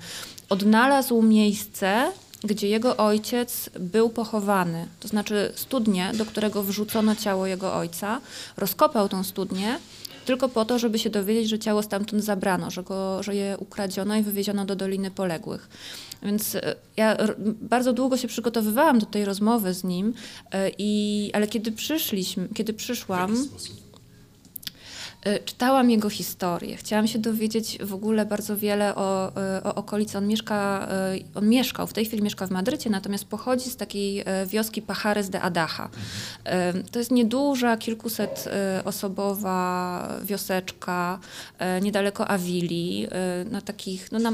C: Odnalazł miejsce, gdzie jego ojciec był pochowany. To znaczy studnię, do którego wrzucono ciało jego ojca, rozkopał tą studnię tylko po to, żeby się dowiedzieć, że ciało stamtąd zabrano, że, go, że je ukradziono i wywieziono do Doliny Poległych. Więc e, ja bardzo długo się przygotowywałam do tej rozmowy z nim, e, i, ale kiedy przyszliśmy, kiedy przyszłam, e, czytałam jego historię. Chciałam się dowiedzieć w ogóle bardzo wiele o, e, o okolicy. On, mieszka, e, on mieszkał, w tej chwili mieszka w Madrycie, natomiast pochodzi z takiej wioski Pajares de Adacha. E, To jest nieduża, kilkuset osobowa wioseczka niedaleko Awili, na takich, no na,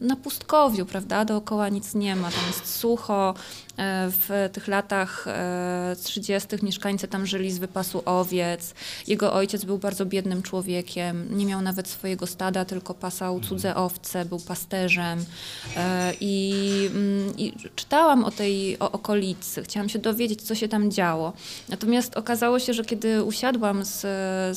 C: na pustkowiu, prawda? Dookoła nic nie ma, tam jest sucho. E, W tych latach e, 30. mieszkańcy tam żyli z wypasu owiec. Jego ojciec był bardzo biednym człowiekiem, nie miał nawet swojego stada, tylko pasał cudze owce, był pasterzem. E, I, mm, i czytałam o tej o okolicy, chciałam się dowiedzieć, co się tam działo. Natomiast okazało się, że kiedy usiadłam z,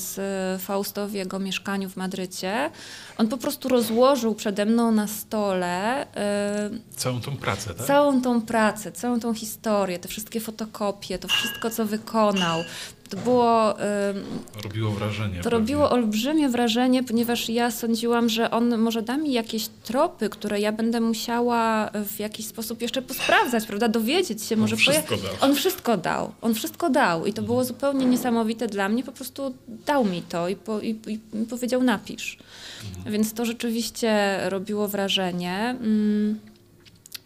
C: z Fausto w jego mieszkaniu w Madrycie, on po prostu rozłożył przede mną na stole e,
B: Całą tą pracę, tak?
C: całą tą pracę, całą tą historię, te wszystkie fotokopie, to wszystko, co wykonał. To było,
B: Robiło wrażenie.
C: to
B: pewnie.
C: robiło olbrzymie wrażenie, ponieważ ja sądziłam, że on może da mi jakieś tropy, które ja będę musiała w jakiś sposób jeszcze posprawdzać, prawda, dowiedzieć się.
B: On
C: może
B: wszystko dał.
C: On wszystko dał, on wszystko dał i to było zupełnie niesamowite dla mnie, po prostu dał mi to i, po, i, i powiedział napisz. Więc to rzeczywiście robiło wrażenie. Mm.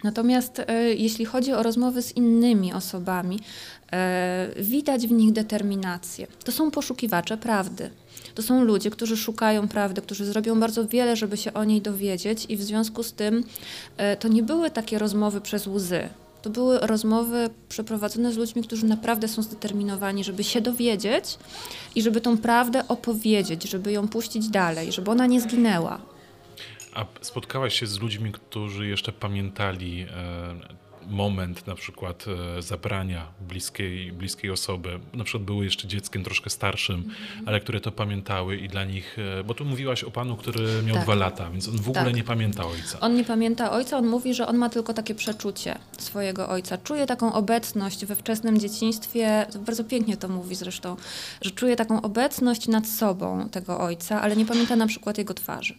C: Natomiast e, jeśli chodzi o rozmowy z innymi osobami, e, widać w nich determinację. To są poszukiwacze prawdy. To są ludzie, którzy szukają prawdy, którzy zrobią bardzo wiele, żeby się o niej dowiedzieć, i w związku z tym e, to nie były takie rozmowy przez łzy. To były rozmowy przeprowadzone z ludźmi, którzy naprawdę są zdeterminowani, żeby się dowiedzieć i żeby tą prawdę opowiedzieć, żeby ją puścić dalej, żeby ona nie zginęła.
B: A spotkałaś się z ludźmi, którzy jeszcze pamiętali e, moment na przykład e, zabrania bliskiej, bliskiej osoby, na przykład były jeszcze dzieckiem troszkę starszym,
C: Mhm.
B: ale które to pamiętały i dla nich, e, bo tu mówiłaś o panu, który miał
C: Tak.
B: dwa lata, więc on w ogóle
C: Tak.
B: nie pamięta ojca.
C: On nie pamięta ojca, on mówi, że on ma tylko takie przeczucie swojego ojca. Czuje taką obecność we wczesnym dzieciństwie, bardzo pięknie to mówi zresztą, że czuje taką obecność nad sobą tego ojca, ale nie pamięta na przykład jego twarzy.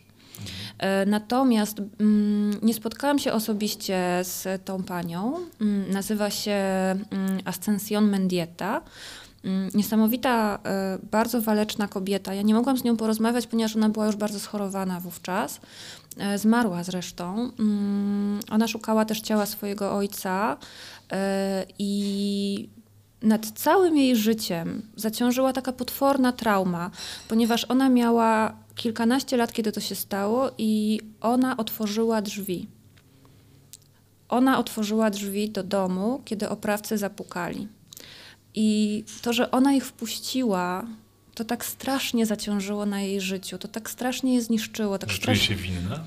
C: E, Natomiast mm, nie spotkałam się osobiście z tą panią. Mm, Nazywa się mm, Ascension Mendieta. Niesamowita, e, bardzo waleczna kobieta. Ja nie mogłam z nią porozmawiać, ponieważ ona była już bardzo schorowana wówczas. E, Zmarła zresztą. Ona szukała też ciała swojego ojca i nad całym jej życiem zaciążyła taka potworna trauma, ponieważ ona miała kilkanaście lat, kiedy to się stało, i ona otworzyła drzwi. Ona otworzyła drzwi do domu, kiedy oprawcy zapukali. I to, że ona ich wpuściła, to tak strasznie zaciążyło na jej życiu, to tak strasznie je zniszczyło. Tak
B: Że czuje
C: strasznie
B: się winna?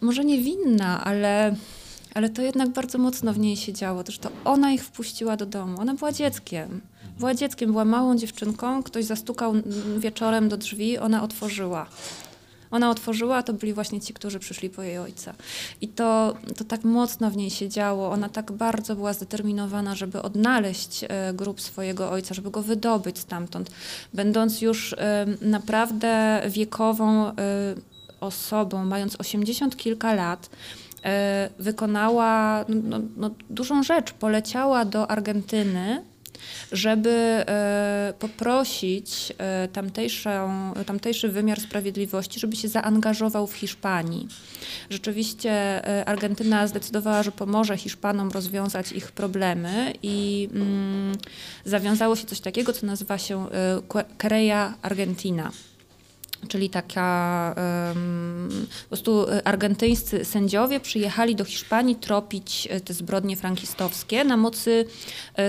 C: może nie winna, ale, ale to jednak bardzo mocno w niej się działo. Też to ona ich wpuściła do domu. Ona była dzieckiem. Była dzieckiem, była małą dziewczynką. Ktoś zastukał wieczorem do drzwi, ona otworzyła. Ona otworzyła, a to byli właśnie ci, którzy przyszli po jej ojca. I to, to tak mocno w niej się działo. Ona tak bardzo była zdeterminowana, żeby odnaleźć e, grób swojego ojca, żeby go wydobyć stamtąd. Będąc już e, naprawdę wiekową e, osobą, mając 80 kilka lat, wykonała no, no, no, dużą rzecz. Poleciała do Argentyny, żeby e, poprosić e, tamtejszą, tamtejszy wymiar sprawiedliwości, żeby się zaangażował w Hiszpanii. Rzeczywiście e, Argentyna zdecydowała, że pomoże Hiszpanom rozwiązać ich problemy i mm, zawiązało się coś takiego, co nazywa się e, Querella Argentina czyli taka po prostu argentyńscy sędziowie przyjechali do Hiszpanii tropić te zbrodnie frankistowskie na mocy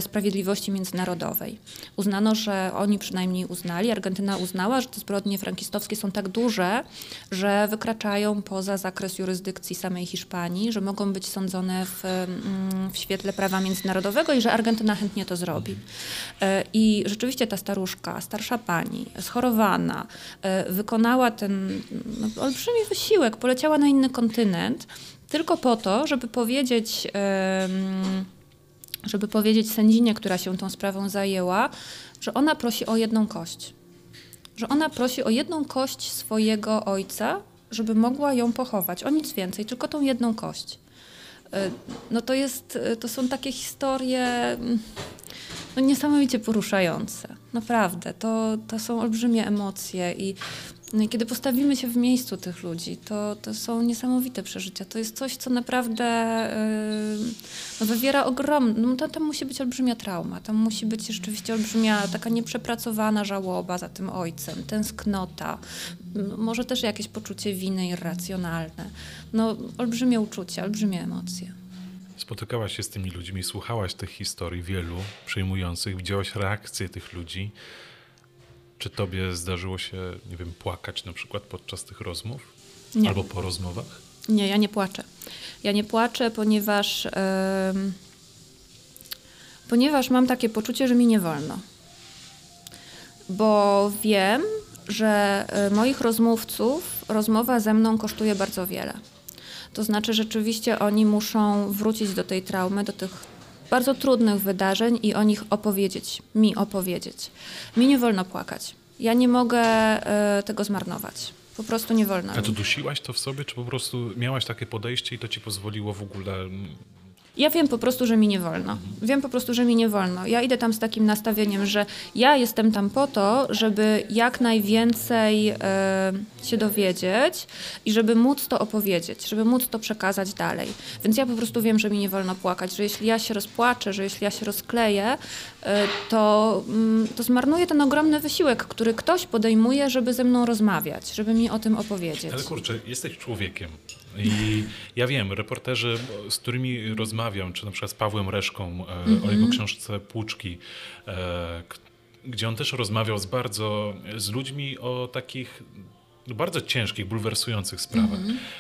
C: sprawiedliwości międzynarodowej. Uznano, że oni przynajmniej uznali, Argentyna uznała, że te zbrodnie frankistowskie są tak duże, że wykraczają poza zakres jurysdykcji samej Hiszpanii, że mogą być sądzone w, w świetle prawa międzynarodowego i że Argentyna chętnie to zrobi. I rzeczywiście ta staruszka, starsza pani, schorowana, wykonała ten no, olbrzymi wysiłek, poleciała na inny kontynent tylko po to, żeby powiedzieć, żeby powiedzieć sędzinie, która się tą sprawą zajęła, że ona prosi o jedną kość. Że ona prosi o jedną kość swojego ojca, żeby mogła ją pochować. O nic więcej, tylko tą jedną kość. E, No to jest, to są takie historie mm, no niesamowicie poruszające. Naprawdę. To, to są olbrzymie emocje i no i kiedy postawimy się w miejscu tych ludzi, to, to są niesamowite przeżycia. To jest coś, co naprawdę yy, wywiera ogromny. No to, tam musi być olbrzymia trauma. Tam musi być rzeczywiście olbrzymia, taka nieprzepracowana żałoba za tym ojcem, tęsknota, może też jakieś poczucie winy irracjonalne. No, olbrzymie uczucia, olbrzymie emocje.
B: Spotykałaś się z tymi ludźmi, słuchałaś tych historii wielu przejmujących, widziałaś reakcje tych ludzi. Czy tobie zdarzyło się, nie wiem, płakać na przykład podczas tych rozmów?
C: Nie.
B: Albo po rozmowach?
C: Nie, ja nie płaczę. Ja nie płaczę, ponieważ, em, ponieważ mam takie poczucie, że mi nie wolno. Bo wiem, że e, moich rozmówców rozmowa ze mną kosztuje bardzo wiele. To znaczy, rzeczywiście oni muszą wrócić do tej traumy, do tych bardzo trudnych wydarzeń i o nich opowiedzieć, mi opowiedzieć. Mi nie wolno płakać. Ja nie mogę e, tego zmarnować. Po prostu nie wolno.
B: A to dusiłaś to w sobie, czy po prostu miałaś takie podejście i to ci pozwoliło w ogóle...
C: Ja wiem po prostu, że mi nie wolno. Wiem po prostu, że mi nie wolno. Ja idę tam z takim nastawieniem, że ja jestem tam po to, żeby jak najwięcej e, się dowiedzieć i żeby móc to opowiedzieć, żeby móc to przekazać dalej. Więc ja po prostu wiem, że mi nie wolno płakać, że jeśli ja się rozpłaczę, że jeśli ja się rozkleję, e, to, mm, to zmarnuję ten ogromny wysiłek, który ktoś podejmuje, żeby ze mną rozmawiać, żeby mi o tym opowiedzieć.
B: Ale kurczę, jesteś człowiekiem. I ja wiem, reporterzy, z którymi rozmawiam, czy na przykład z Pawłem Reszką e, o jego książce Płuczki, e, gdzie on też rozmawiał z bardzo, z ludźmi o takich no, bardzo ciężkich, bulwersujących sprawach.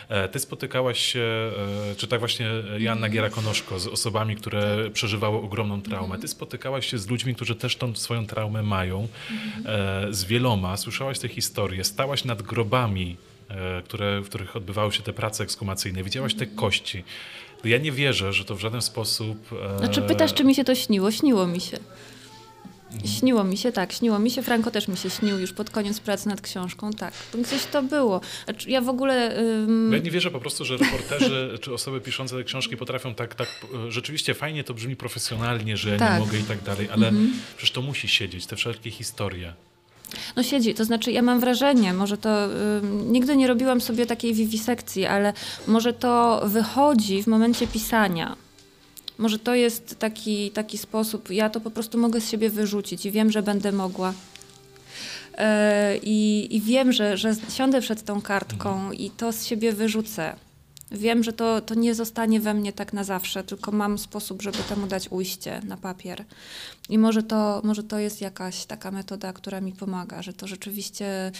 B: E, Ty spotykałaś się, czy tak właśnie Joanna Giera-Konoszko, z osobami, które przeżywały ogromną traumę. Ty spotykałaś się z ludźmi, którzy też tą swoją traumę mają, e, z wieloma, słyszałaś te historie, stałaś nad grobami, które, w których odbywały się te prace ekskumacyjne, widziałaś te kości. Ja nie wierzę, że to w żaden sposób... e,
C: Znaczy pytasz, czy mi się to śniło? Śniło mi się. Śniło mi się, tak, śniło mi się. Franko też mi się śnił już pod koniec pracy nad książką, tak. Gdzieś to było. Znaczy, ja w ogóle... ym,
B: Ja nie wierzę po prostu, że reporterzy czy osoby piszące te książki potrafią tak, tak, e, rzeczywiście fajnie to brzmi profesjonalnie, że ja
C: Tak.
B: nie mogę i tak dalej, ale przecież to musi siedzieć, te wszelkie historie.
C: No siedzi, to znaczy ja mam wrażenie, może to ym, nigdy nie robiłam sobie takiej wiwisekcji, ale może to wychodzi w momencie pisania. Może to jest taki, taki sposób, ja to po prostu mogę z siebie wyrzucić i wiem, że będę mogła. E, I, I wiem, że, że siądę przed tą kartką i to z siebie wyrzucę. Wiem, że to, to nie zostanie we mnie tak na zawsze, tylko mam sposób, żeby temu dać ujście na papier. I może to, może to jest jakaś taka metoda, która mi pomaga, że to rzeczywiście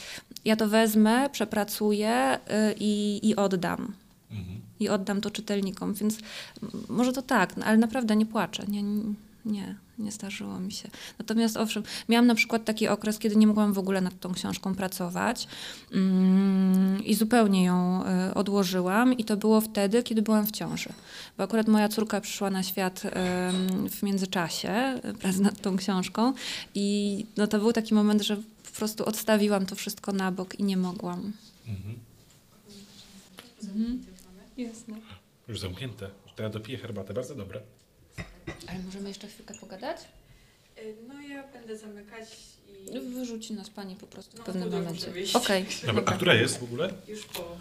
C: ja to wezmę, przepracuję y, i, i oddam. I oddam to czytelnikom, więc może to tak, no, ale naprawdę nie płaczę. Nie, nie, nie zdarzyło mi się. Natomiast owszem, miałam na przykład taki okres, kiedy nie mogłam w ogóle nad tą książką pracować mm, i zupełnie ją y, odłożyłam i to było wtedy, kiedy byłam w ciąży. Bo akurat moja córka przyszła na świat w międzyczasie prac nad tą książką i no, to był taki moment, że po prostu odstawiłam to wszystko na bok i nie mogłam. Jasne.
B: Już zamknięte. To ja dopiję herbatę, bardzo dobre.
C: Ale możemy jeszcze chwilkę pogadać?
E: Y, No ja będę zamykać i
C: Wyrzuci nas pani po prostu w
E: No,
C: pewnym momencie.
E: wyjść.
C: Okej.
B: Dobra, a która jest w ogóle?
E: już po...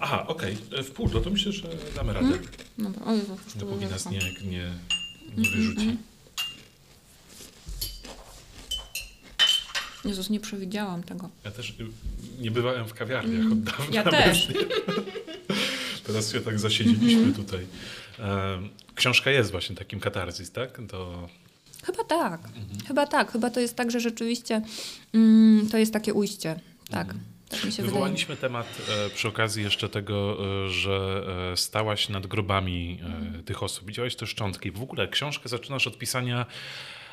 B: Aha, okej, e, w pół, no to myślę, że damy radę.
C: Dobra, o Jezu, już tu
B: Dopóki nas nie, nie, nie wyrzuci.
C: Jezus, nie przewidziałam tego.
B: Ja też y, nie bywałem w kawiarniach od dawna.
C: Ja też.
B: Teraz się tak zasiedzieliśmy tutaj. Em, Książka jest właśnie takim katarzis, tak? To
C: Chyba tak. Chyba tak. Chyba to jest tak, że rzeczywiście mm, to jest takie ujście. Tak. Tak mi się wydaje.
B: Wywołaliśmy temat e, przy okazji jeszcze tego, e, że e, stałaś nad grobami e, tych osób. Widziałaś te szczątki. W ogóle książkę zaczynasz od pisania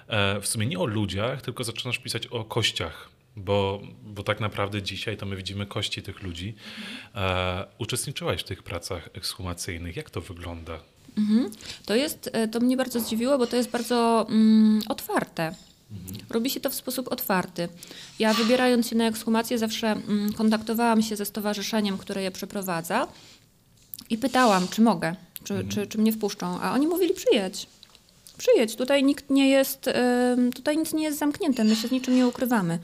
B: e, w sumie nie o ludziach, tylko zaczynasz pisać o kościach. Bo, bo tak naprawdę dzisiaj to my widzimy kości tych ludzi. E, uczestniczyłaś w tych pracach ekshumacyjnych. Jak to wygląda?
C: Mhm. To jest, e, to mnie bardzo zdziwiło, bo to jest bardzo mm, otwarte. Robi się to w sposób otwarty. Ja wybierając się na ekshumację zawsze mm, kontaktowałam się ze stowarzyszeniem, które je przeprowadza i pytałam, czy mogę, czy, czy, czy mnie wpuszczą, a oni mówili przyjedź. Przyjedź, tutaj nikt nie jest, ym, tutaj nic nie jest zamknięte, my się z niczym nie ukrywamy.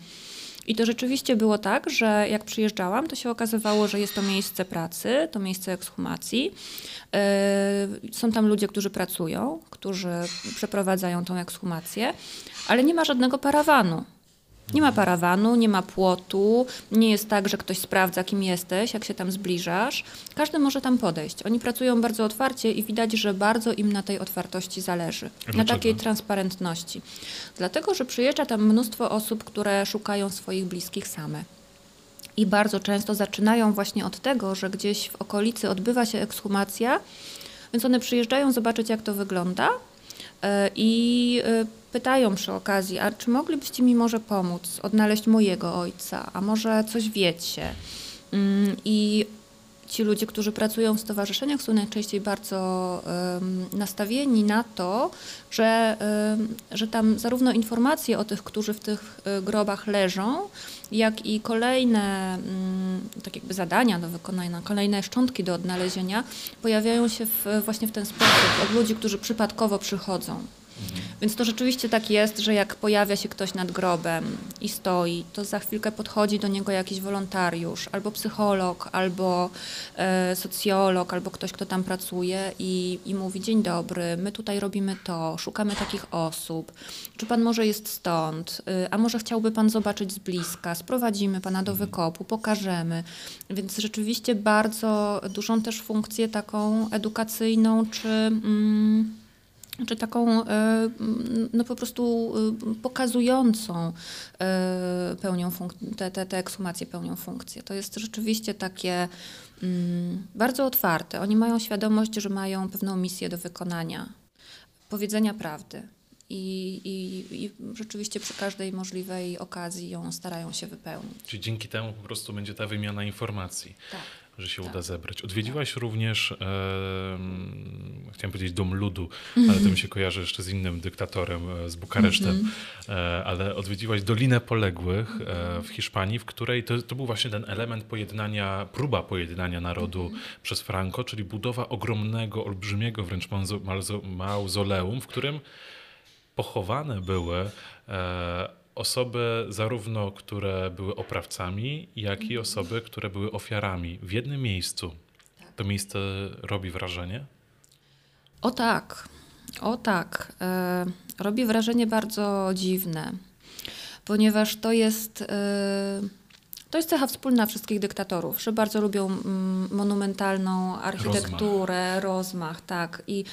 C: I to rzeczywiście było tak, że jak przyjeżdżałam, to się okazywało, że jest to miejsce pracy, to miejsce ekshumacji. Yy, Są tam ludzie, którzy pracują, którzy przeprowadzają tą ekshumację, ale nie ma żadnego parawanu. Nie ma parawanu, nie ma płotu, nie jest tak, że ktoś sprawdza, kim jesteś, jak się tam zbliżasz. Każdy może tam podejść. Oni pracują bardzo otwarcie i widać, że bardzo im na tej otwartości zależy, na
B: Dlaczego?
C: takiej transparentności. Dlatego, że przyjeżdża tam mnóstwo osób, które szukają swoich bliskich same. I bardzo często zaczynają właśnie od tego, że gdzieś w okolicy odbywa się ekshumacja, więc one przyjeżdżają zobaczyć, jak to wygląda e, i e, pytają przy okazji, a czy moglibyście mi może pomóc odnaleźć mojego ojca, a może coś wiecie? Mm, I ci ludzie, którzy pracują w stowarzyszeniach, są najczęściej bardzo nastawieni na to, że, że tam zarówno informacje o tych, którzy w tych e, grobach leżą, jak i kolejne mm, tak jakby zadania do wykonania, kolejne szczątki do odnalezienia pojawiają się w, właśnie w ten sposób od ludzi, którzy przypadkowo przychodzą. Więc to rzeczywiście tak jest, że jak pojawia się ktoś nad grobem i stoi, to za chwilkę podchodzi do niego jakiś wolontariusz, albo psycholog, albo e, socjolog, albo ktoś, kto tam pracuje i, i mówi: Dzień dobry, my tutaj robimy to, szukamy takich osób. Czy pan może jest stąd? Y, A może chciałby pan zobaczyć z bliska? Sprowadzimy pana do wykopu, pokażemy. Więc rzeczywiście bardzo dużą też funkcję taką edukacyjną, czy. Mm, czy taką e, no po prostu e, pokazującą e, pełnią te, te, te ekshumacje pełnią funkcję. To jest rzeczywiście takie mm, bardzo otwarte. Oni mają świadomość, że mają pewną misję do wykonania, powiedzenia prawdy. I, i, I rzeczywiście przy każdej możliwej okazji ją starają się wypełnić.
B: Czyli dzięki temu po prostu będzie ta wymiana informacji,
C: Tak.
B: Że się
C: Tak.
B: uda zebrać. Odwiedziłaś również, em, chciałem powiedzieć Dom Ludu, ale to mi się kojarzy jeszcze z innym dyktatorem, e, z Bukaresztem, e, ale odwiedziłaś Dolinę Poległych e, w Hiszpanii, w której to, to był właśnie ten element pojednania, próba pojednania narodu przez Franco, czyli budowa ogromnego, olbrzymiego wręcz mauzo- mauzo- mauzoleum, w którym pochowane były e, osoby zarówno, które były oprawcami, jak i osoby, które były ofiarami w jednym miejscu. To miejsce robi wrażenie?
C: O tak, o tak. E, robi wrażenie bardzo dziwne, ponieważ to jest, e, to jest cecha wspólna wszystkich dyktatorów, że bardzo lubią mm, monumentalną architekturę, rozmach. tak. I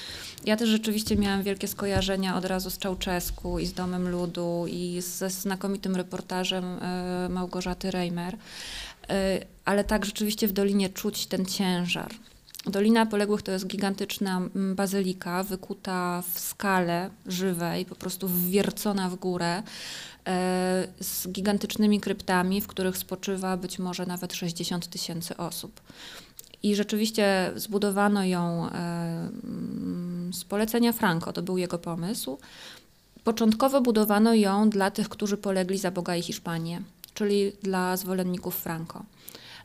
C: ja też rzeczywiście miałam wielkie skojarzenia od razu z Czałczesku i z Domem Ludu i ze znakomitym reportażem e, Małgorzaty Reimer. E, ale tak rzeczywiście w Dolinie czuć ten ciężar. Dolina Poległych to jest gigantyczna bazylika wykuta w skale żywej, po prostu wwiercona w górę, z gigantycznymi kryptami, w których spoczywa być może nawet 60 tysięcy osób. I rzeczywiście zbudowano ją e, mm, z polecenia Franco, to był jego pomysł. Początkowo budowano ją dla tych, którzy polegli za Boga i Hiszpanię, czyli dla zwolenników Franco.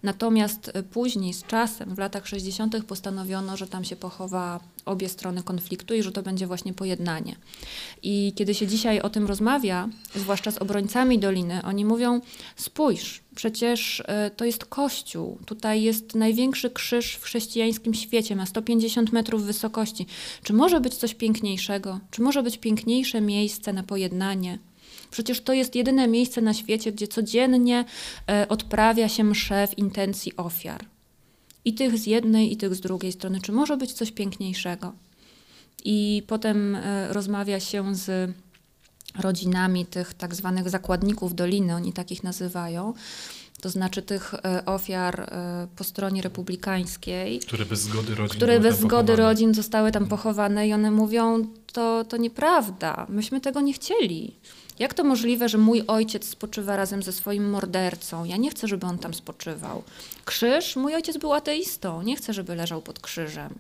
C: Natomiast y, później, z czasem, w latach 60., postanowiono, że tam się pochowa obie strony konfliktu i że to będzie właśnie pojednanie. I kiedy się dzisiaj o tym rozmawia, zwłaszcza z obrońcami Doliny, oni mówią: spójrz, przecież y, to jest kościół. Tutaj jest największy krzyż w chrześcijańskim świecie, ma 150 metrów wysokości. Czy może być coś piękniejszego? Czy może być piękniejsze miejsce na pojednanie? Przecież to jest jedyne miejsce na świecie, gdzie codziennie e, odprawia się msze w intencji ofiar. I tych z jednej, i tych z drugiej strony. Czy może być coś piękniejszego? I potem e, rozmawia się z rodzinami tych tak zwanych zakładników doliny, oni takich nazywają, to znaczy tych e, ofiar po stronie republikańskiej,
B: Które bez zgody rodzin
C: które bez zgody rodzin zostały tam pochowane i one mówią, to, to nieprawda, myśmy tego nie chcieli. Jak to możliwe, że mój ojciec spoczywa razem ze swoim mordercą? Ja nie chcę, żeby on tam spoczywał. Krzyż? Mój ojciec był ateistą. Nie chcę, żeby leżał pod krzyżem.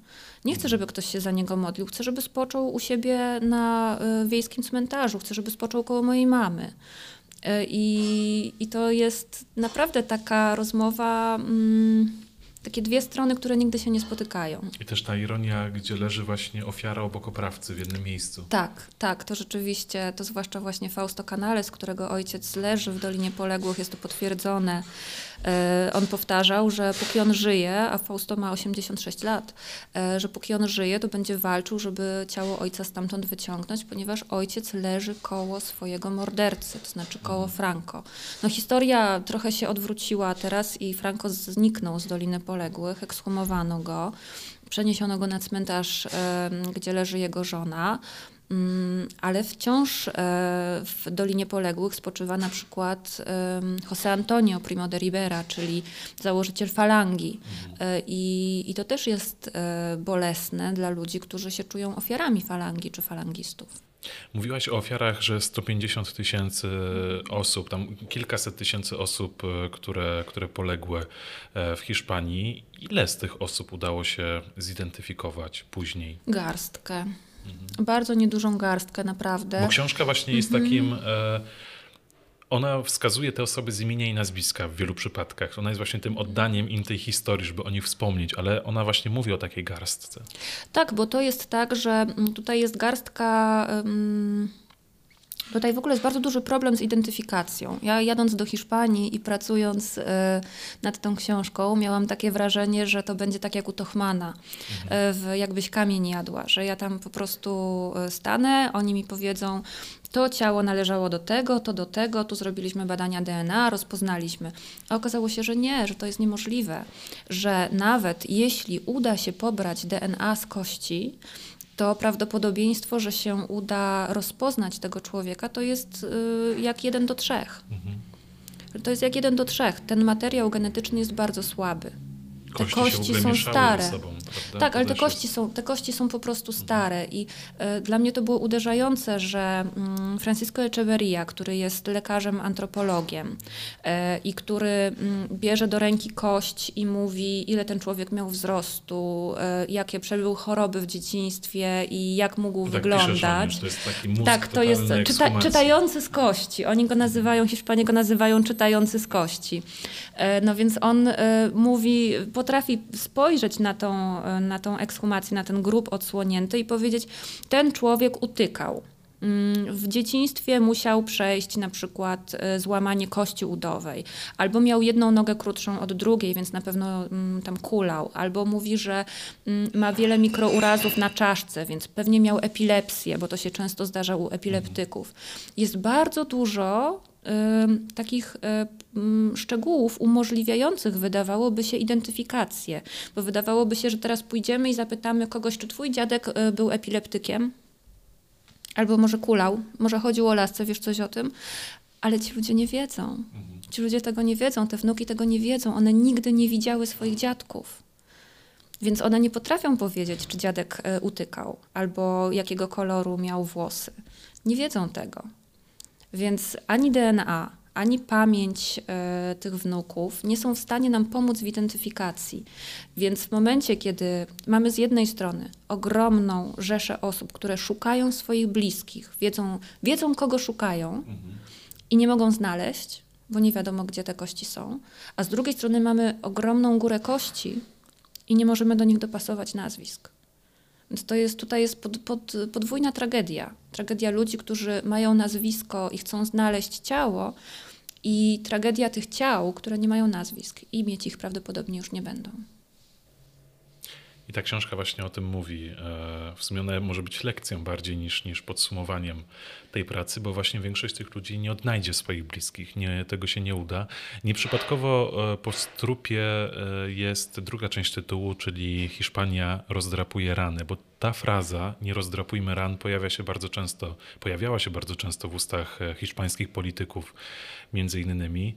C: Nie chcę, żeby ktoś się za niego modlił. Chcę, żeby spoczął u siebie na y, wiejskim cmentarzu. Chcę, żeby spoczął koło mojej mamy. Y, I, I to jest naprawdę taka rozmowa. Mm, takie dwie strony, które nigdy się nie spotykają.
B: I też ta ironia, gdzie leży właśnie ofiara obok oprawcy w jednym miejscu.
C: Tak, tak, to rzeczywiście, to zwłaszcza właśnie Fausto Canales, którego ojciec leży w Dolinie Poległych, jest to potwierdzone. E, on powtarzał, że póki on żyje, a Fausto ma 86 lat, e, że póki on żyje, to będzie walczył, żeby ciało ojca stamtąd wyciągnąć, ponieważ ojciec leży koło swojego mordercy, to znaczy koło Franco. No historia trochę się odwróciła teraz i Franco zniknął z Doliny Poległych, ekshumowano go przeniesiono go na cmentarz, gdzie leży jego żona. Mm, ale wciąż e, w Dolinie Poległych spoczywa na przykład José Antonio Primo de Rivera, czyli założyciel falangi. E, I, I to też jest e, bolesne dla ludzi, którzy się czują ofiarami falangi czy falangistów.
B: Mówiłaś o ofiarach, że 150 tysięcy osób, tam kilkaset tysięcy osób, które, które poległy w Hiszpanii. Ile z tych osób udało się zidentyfikować później?
C: Garstkę. Mhm. Bardzo niedużą garstkę, naprawdę.
B: Bo książka właśnie jest mhm. takim. E, ona wskazuje te osoby z imienia i nazwiska w wielu przypadkach. Ona jest właśnie tym oddaniem im tej historii, żeby o nich wspomnieć, ale ona właśnie mówi o takiej garstce.
C: Tak, bo to jest tak, że tutaj jest garstka. Um Tutaj w ogóle jest bardzo duży problem z identyfikacją. Ja jadąc do Hiszpanii i pracując y, nad tą książką, miałam takie wrażenie, że to będzie tak jak u Tochmana, w Jakbyś kamień jadła, że ja tam po prostu e, stanę, oni mi powiedzą, to ciało należało do tego, to do tego, tu zrobiliśmy badania DNA, rozpoznaliśmy. A okazało się, że nie, że to jest niemożliwe, że nawet jeśli uda się pobrać DNA z kości, to prawdopodobieństwo, że się uda rozpoznać tego człowieka, to jest y, jak jeden do trzech. Mhm. To jest jak jeden do trzech. Ten materiał genetyczny jest bardzo słaby. Te kości, kości są stare. Sobą, tak, ale te kości, są, te kości są po prostu stare i y, dla mnie to było uderzające, że y, Francisco Echeverria, który jest lekarzem antropologiem y, i który mm, bierze do ręki kość i mówi, ile ten człowiek miał wzrostu, y, jakie przebył choroby w dzieciństwie i jak mógł tak wyglądać.
B: to jest taki mózg
C: tak, to jest czyta, czytający z kości. Oni go nazywają, Hiszpanie go nazywają czytający z kości. E, no więc on mówi potrafi spojrzeć na tą, na tą ekshumację, na ten grób odsłonięty i powiedzieć, ten człowiek utykał. Mm, w dzieciństwie musiał przejść na przykład e, złamanie kości udowej, albo miał jedną nogę krótszą od drugiej, więc na pewno mm, tam kulał, albo mówi, że mm, ma wiele mikrourazów na czaszce, więc pewnie miał epilepsję, bo to się często zdarza u epileptyków. Jest bardzo dużo takich szczegółów umożliwiających wydawałoby się identyfikację, bo wydawałoby się, że teraz pójdziemy i zapytamy kogoś, czy twój dziadek y, był epileptykiem, albo może kulał, może chodził o lasce, wiesz coś o tym, ale ci ludzie nie wiedzą. Mhm. Ci ludzie tego nie wiedzą, te wnuki tego nie wiedzą, one nigdy nie widziały swoich dziadków. Więc one nie potrafią powiedzieć, czy dziadek y, utykał, albo jakiego koloru miał włosy. Nie wiedzą tego. Więc ani DNA, ani pamięć y, tych wnuków nie są w stanie nam pomóc w identyfikacji. Więc w momencie, kiedy mamy z jednej strony ogromną rzeszę osób, które szukają swoich bliskich, wiedzą, wiedzą kogo szukają mhm. i nie mogą znaleźć, bo nie wiadomo, gdzie te kości są, a z drugiej strony mamy ogromną górę kości i nie możemy do nich dopasować nazwisk. Więc to jest, tutaj jest pod, pod, podwójna tragedia. Tragedia ludzi, którzy mają nazwisko i chcą znaleźć ciało, i tragedia tych ciał, które nie mają nazwisk i mieć ich prawdopodobnie już nie będą.
B: I ta książka właśnie o tym mówi. E, w sumie ona może być lekcją bardziej niż, niż podsumowaniem tej pracy, bo właśnie większość tych ludzi nie odnajdzie swoich bliskich, nie, tego się nie uda. Nieprzypadkowo e, po strupie e, jest druga część tytułu, czyli Hiszpania rozdrapuje rany, bo ta fraza nie rozdrapujmy ran pojawia się bardzo często, pojawiała się bardzo często w ustach hiszpańskich polityków między innymi,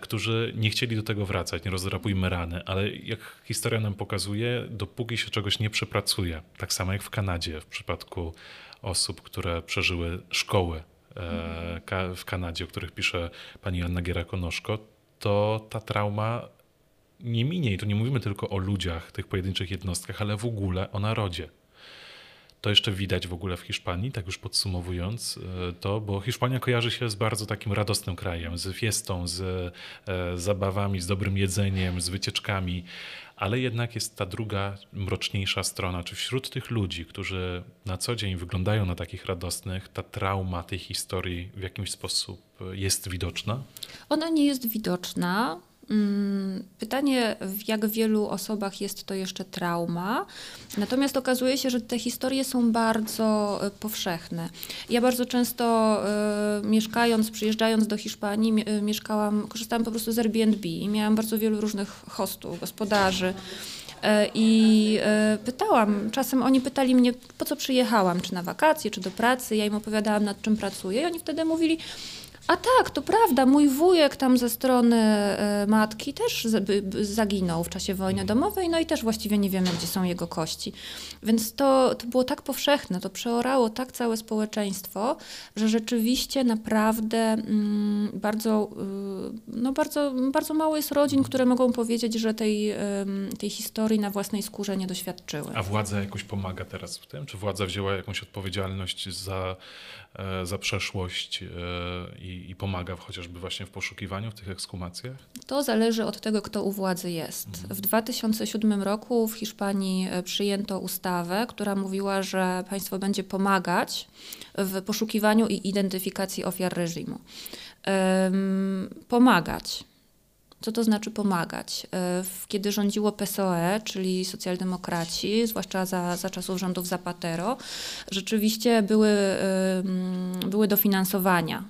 B: którzy nie chcieli do tego wracać, nie rozdrapujmy rany, ale jak historia nam pokazuje, dopóki się czegoś nie przepracuje, tak samo jak w Kanadzie w przypadku osób, które przeżyły szkoły e, w Kanadzie, o których pisze pani Anna Giera-Konoszko, to ta trauma nie minie. I tu nie mówimy tylko o ludziach, tych pojedynczych jednostkach, ale w ogóle o narodzie. To jeszcze widać w ogóle w Hiszpanii, tak już podsumowując e, to, bo Hiszpania kojarzy się z bardzo takim radosnym krajem, z fiestą, z e, zabawami, z dobrym jedzeniem, z wycieczkami, ale jednak jest ta druga, mroczniejsza strona. Czy wśród tych ludzi, którzy na co dzień wyglądają na takich radosnych, ta trauma tej historii w jakimś sposób jest widoczna?
C: Ona nie jest widoczna. Mm, Pytanie, w jak wielu osobach jest to jeszcze trauma. Natomiast okazuje się, że te historie są bardzo e, powszechne. Ja bardzo często e, mieszkając, przyjeżdżając do Hiszpanii, e, mieszkałam, korzystałam po prostu z Airbnb i miałam bardzo wielu różnych hostów, gospodarzy. I pytałam, czasem oni pytali mnie, po co przyjechałam, czy na wakacje, czy do pracy. Ja im opowiadałam, nad czym pracuję, i oni wtedy mówili, a tak, to prawda, mój wujek tam ze strony e, matki też zaginął w czasie wojny domowej, no i też właściwie nie wiemy, gdzie są jego kości. Więc to, to było tak powszechne, to przeorało tak całe społeczeństwo, że rzeczywiście naprawdę mm, bardzo, y, no bardzo, bardzo mało jest rodzin, które mogą powiedzieć, że tej, tej historii na własnej skórze nie doświadczyły.
B: A władza jakoś pomaga teraz w tym? Czy władza wzięła jakąś odpowiedzialność za, e, za przeszłość e, i, i pomaga chociażby właśnie w poszukiwaniu, w tych ekshumacjach?
C: To zależy od tego, kto u władzy jest. W 2007 roku w Hiszpanii e, przyjęto ustawę, która mówiła, że państwo będzie pomagać w poszukiwaniu i identyfikacji ofiar reżimu. Em, pomagać. Co to znaczy pomagać? E, Kiedy rządziło PSOE, czyli socjaldemokraci, zwłaszcza za, za czasów rządów Zapatero, rzeczywiście były, były dofinansowania.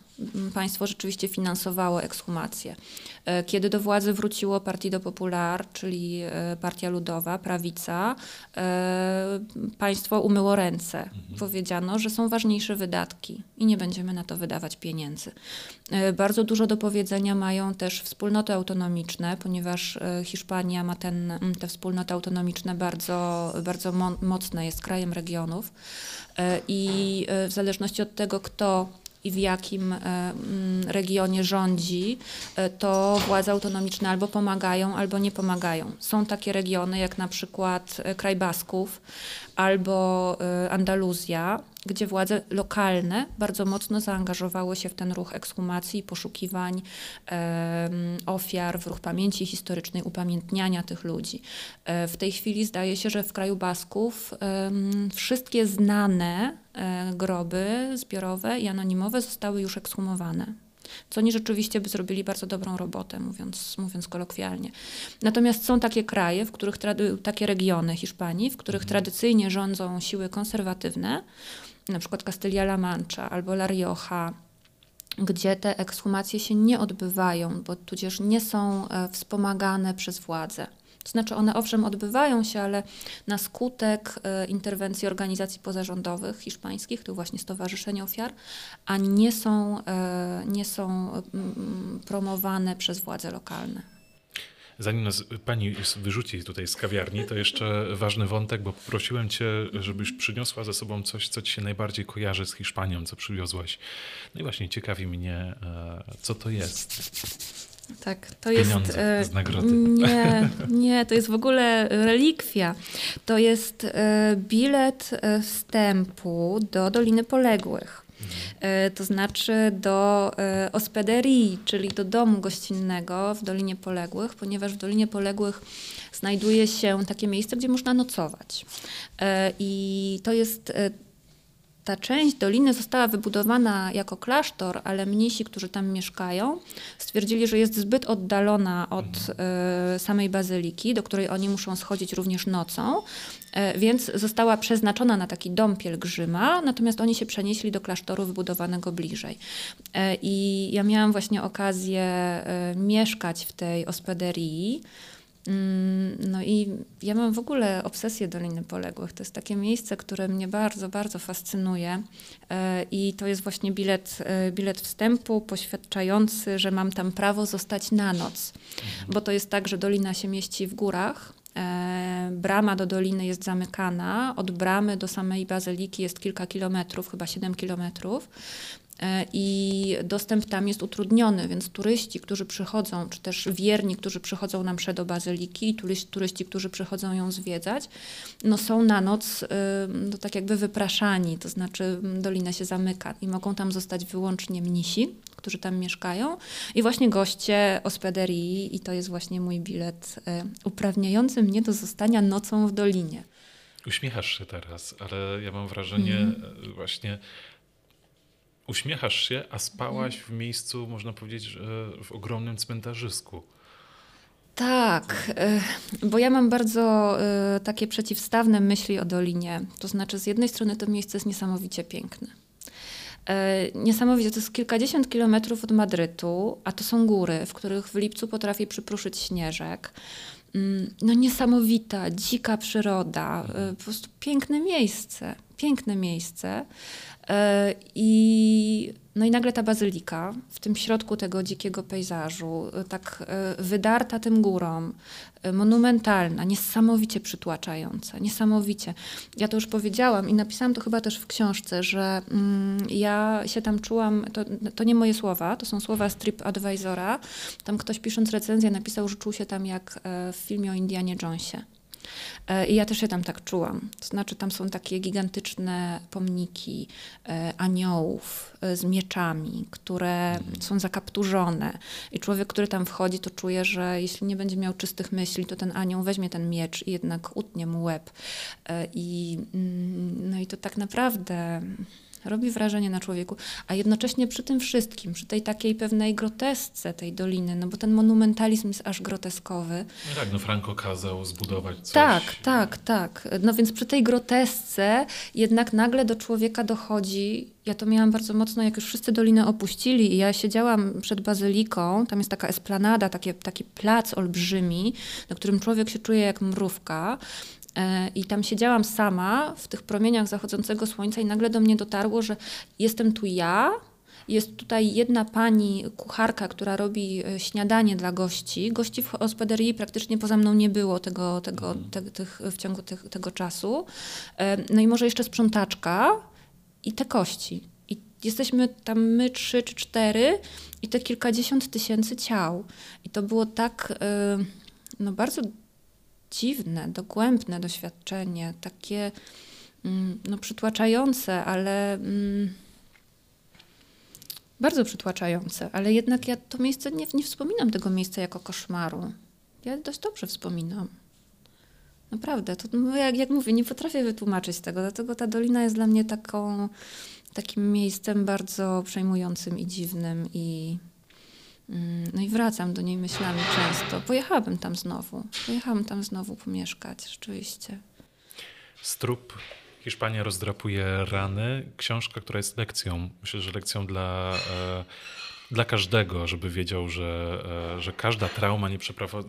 C: Państwo rzeczywiście finansowało ekshumację. E, Kiedy do władzy wróciło Partido Popular, czyli e, Partia Ludowa, prawica, e, państwo umyło ręce. Powiedziano, że są ważniejsze wydatki i nie będziemy na to wydawać pieniędzy. Bardzo dużo do powiedzenia mają też wspólnoty autonomiczne, ponieważ Hiszpania ma ten, te wspólnoty autonomiczne bardzo, bardzo mo- mocne, jest krajem regionów i w zależności od tego, kto i w jakim e, mm, regionie rządzi, e, to władze autonomiczne albo pomagają, albo nie pomagają. Są takie regiony jak na przykład e, kraj Basków albo Andaluzja, gdzie władze lokalne bardzo mocno zaangażowały się w ten ruch ekshumacji, poszukiwań em, ofiar, w ruch pamięci historycznej, upamiętniania tych ludzi. E, W tej chwili zdaje się, że w kraju Basków em, wszystkie znane e, groby zbiorowe i anonimowe zostały już ekshumowane. Co oni rzeczywiście by zrobili bardzo dobrą robotę, mówiąc, mówiąc kolokwialnie. Natomiast są takie kraje, w których takie regiony Hiszpanii, w których tradycyjnie rządzą siły konserwatywne, na przykład Castylia-La Mancha albo La Rioja, gdzie te ekshumacje się nie odbywają, bo tudzież nie są e, wspomagane przez władze. To znaczy one owszem odbywają się, ale na skutek e, interwencji organizacji pozarządowych hiszpańskich, to właśnie Stowarzyszenie Ofiar, a nie są, e, nie są promowane przez władze lokalne.
B: Zanim nas pani wyrzuci tutaj z kawiarni, to jeszcze ważny wątek, bo poprosiłem cię, żebyś przyniosła ze sobą coś, co ci się najbardziej kojarzy z Hiszpanią, co przywiozłaś. No i właśnie ciekawi mnie, e, co to jest.
C: Tak, to jest.
B: Pieniądze
C: e,
B: z nagrody.
C: Nie, nie, to jest w ogóle relikwia. To jest e, bilet e, wstępu do Doliny Poległych. E, To znaczy do e, ospederii, czyli do domu gościnnego w Dolinie Poległych, ponieważ w Dolinie Poległych znajduje się takie miejsce, gdzie można nocować. E, I to jest ta część doliny została wybudowana jako klasztor, ale mnisi, którzy tam mieszkają, stwierdzili, że jest zbyt oddalona od e, samej bazyliki, do której oni muszą schodzić również nocą, e, więc została przeznaczona na taki dom pielgrzyma, natomiast oni się przenieśli do klasztoru wybudowanego bliżej. E, I ja miałam właśnie okazję mieszkać w tej ospederii. Mm, No i ja mam w ogóle obsesję Doliny Poległych. To jest takie miejsce, które mnie bardzo, bardzo fascynuje E, i to jest właśnie bilet, e, bilet wstępu poświadczający, że mam tam prawo zostać na noc, bo to jest tak, że dolina się mieści w górach. E, Brama do doliny jest zamykana. Od bramy do samej bazyliki jest kilka kilometrów, chyba 7 kilometrów. E, i dostęp tam jest utrudniony, więc turyści, którzy przychodzą, czy też wierni, którzy przychodzą na msze do bazyliki i turyści, turyści którzy przychodzą ją zwiedzać, no są na noc no tak jakby wypraszani, to znaczy dolina się zamyka i mogą tam zostać wyłącznie mnisi, którzy tam mieszkają i właśnie goście ospederii i to jest właśnie mój bilet uprawniający mnie do zostania nocą w dolinie.
B: Uśmiechasz się teraz, ale ja mam wrażenie mm. właśnie uśmiechasz się, a spałaś w miejscu, można powiedzieć, w ogromnym cmentarzysku.
C: Tak, e, bo ja mam bardzo e, takie przeciwstawne myśli o Dolinie. To znaczy, z jednej strony to miejsce jest niesamowicie piękne. Niesamowicie, to jest kilkadziesiąt kilometrów od Madrytu, a to są góry, w których w lipcu potrafi przypruszyć śnieżek. Mm, no niesamowita, dzika przyroda, po prostu piękne miejsce, piękne miejsce. Y, I, no i nagle ta bazylika w tym środku tego dzikiego pejzażu, y, tak wydarta tym górą, monumentalna, niesamowicie przytłaczająca, niesamowicie. Ja to już powiedziałam i napisałam to chyba też w książce, że mm, ja się tam czułam, to, to nie moje słowa, to są słowa z TripAdvisora. Tam ktoś pisząc recenzję napisał, że czuł się tam jak e, w filmie o Indianie Jonesie. E, I ja też się tam tak czułam. To znaczy, tam są takie gigantyczne pomniki e, aniołów e, z mieczami, które mhm. są zakapturzone. I człowiek, który tam wchodzi, to czuje, że jeśli nie będzie miał czystych myśli, to ten anioł weźmie ten miecz i jednak utnie mu łeb. I, mm, no i to tak naprawdę robi wrażenie na człowieku, a jednocześnie przy tym wszystkim, przy tej takiej pewnej grotesce tej doliny, no bo ten monumentalizm jest aż groteskowy.
B: No tak, no Franco kazał zbudować coś.
C: Tak, tak, tak. No więc przy tej grotesce jednak nagle do człowieka dochodzi, ja to miałam bardzo mocno, jak już wszyscy dolinę opuścili i ja siedziałam przed bazyliką, tam jest taka esplanada, takie, taki plac olbrzymi, na którym człowiek się czuje jak mrówka I tam siedziałam sama w tych promieniach zachodzącego słońca i nagle do mnie dotarło, że jestem tu ja, jest tutaj jedna pani kucharka, która robi e, śniadanie dla gości. Gości w hospederii praktycznie poza mną nie było tego, tego, mhm. te, tych, w ciągu tych, tego czasu. E, no i może jeszcze sprzątaczka i te kości. I jesteśmy tam my trzy czy cztery i te kilkadziesiąt tysięcy ciał. I to było tak no bardzo dziwne, dogłębne doświadczenie, takie mm, no, przytłaczające, ale mm, bardzo przytłaczające, ale jednak ja to miejsce nie, nie wspominam tego miejsca jako koszmaru. Ja dość dobrze wspominam. Naprawdę, to no, jak, jak mówię, nie potrafię wytłumaczyć tego, dlatego ta dolina jest dla mnie taką, takim miejscem bardzo przejmującym i dziwnym i no i wracam do niej myślami często. Pojechałabym tam znowu. Pojechałabym tam znowu pomieszkać, rzeczywiście.
B: Strup Hiszpania rozdrapuje rany. Książka, która jest lekcją, myślę, że lekcją dla, e, dla każdego, żeby wiedział, że, e, że każda trauma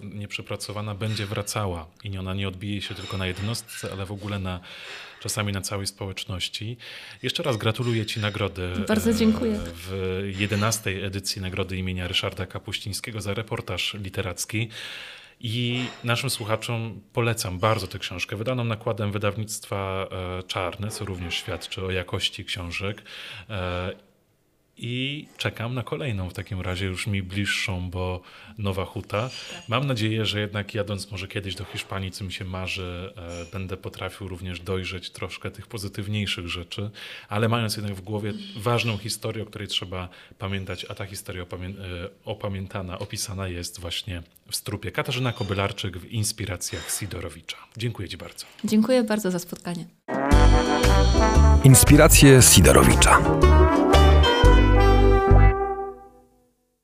B: nieprzepracowana będzie wracała i ona nie odbije się tylko na jednostce, ale w ogóle na czasami na całej społeczności. Jeszcze raz gratuluję Ci nagrody.
C: Bardzo dziękuję. E,
B: w 11 edycji nagrody imienia Ryszarda Kapuścińskiego za reportaż literacki. I naszym słuchaczom polecam bardzo tę książkę, wydaną nakładem wydawnictwa e, Czarne, co również świadczy o jakości książek. I czekam na kolejną w takim razie, już mi bliższą, bo Nowa Huta. Mam nadzieję, że jednak jadąc może kiedyś do Hiszpanii, co mi się marzy, e, będę potrafił również dojrzeć troszkę tych pozytywniejszych rzeczy, ale mając jednak w głowie ważną historię, o której trzeba pamiętać, a ta historia opamię e, opamiętana, opisana jest właśnie w strupie. Katarzyna Kobylarczyk w Inspiracjach Sidorowicza. Dziękuję Ci bardzo.
C: Dziękuję bardzo za spotkanie.
A: Inspiracje Sidorowicza.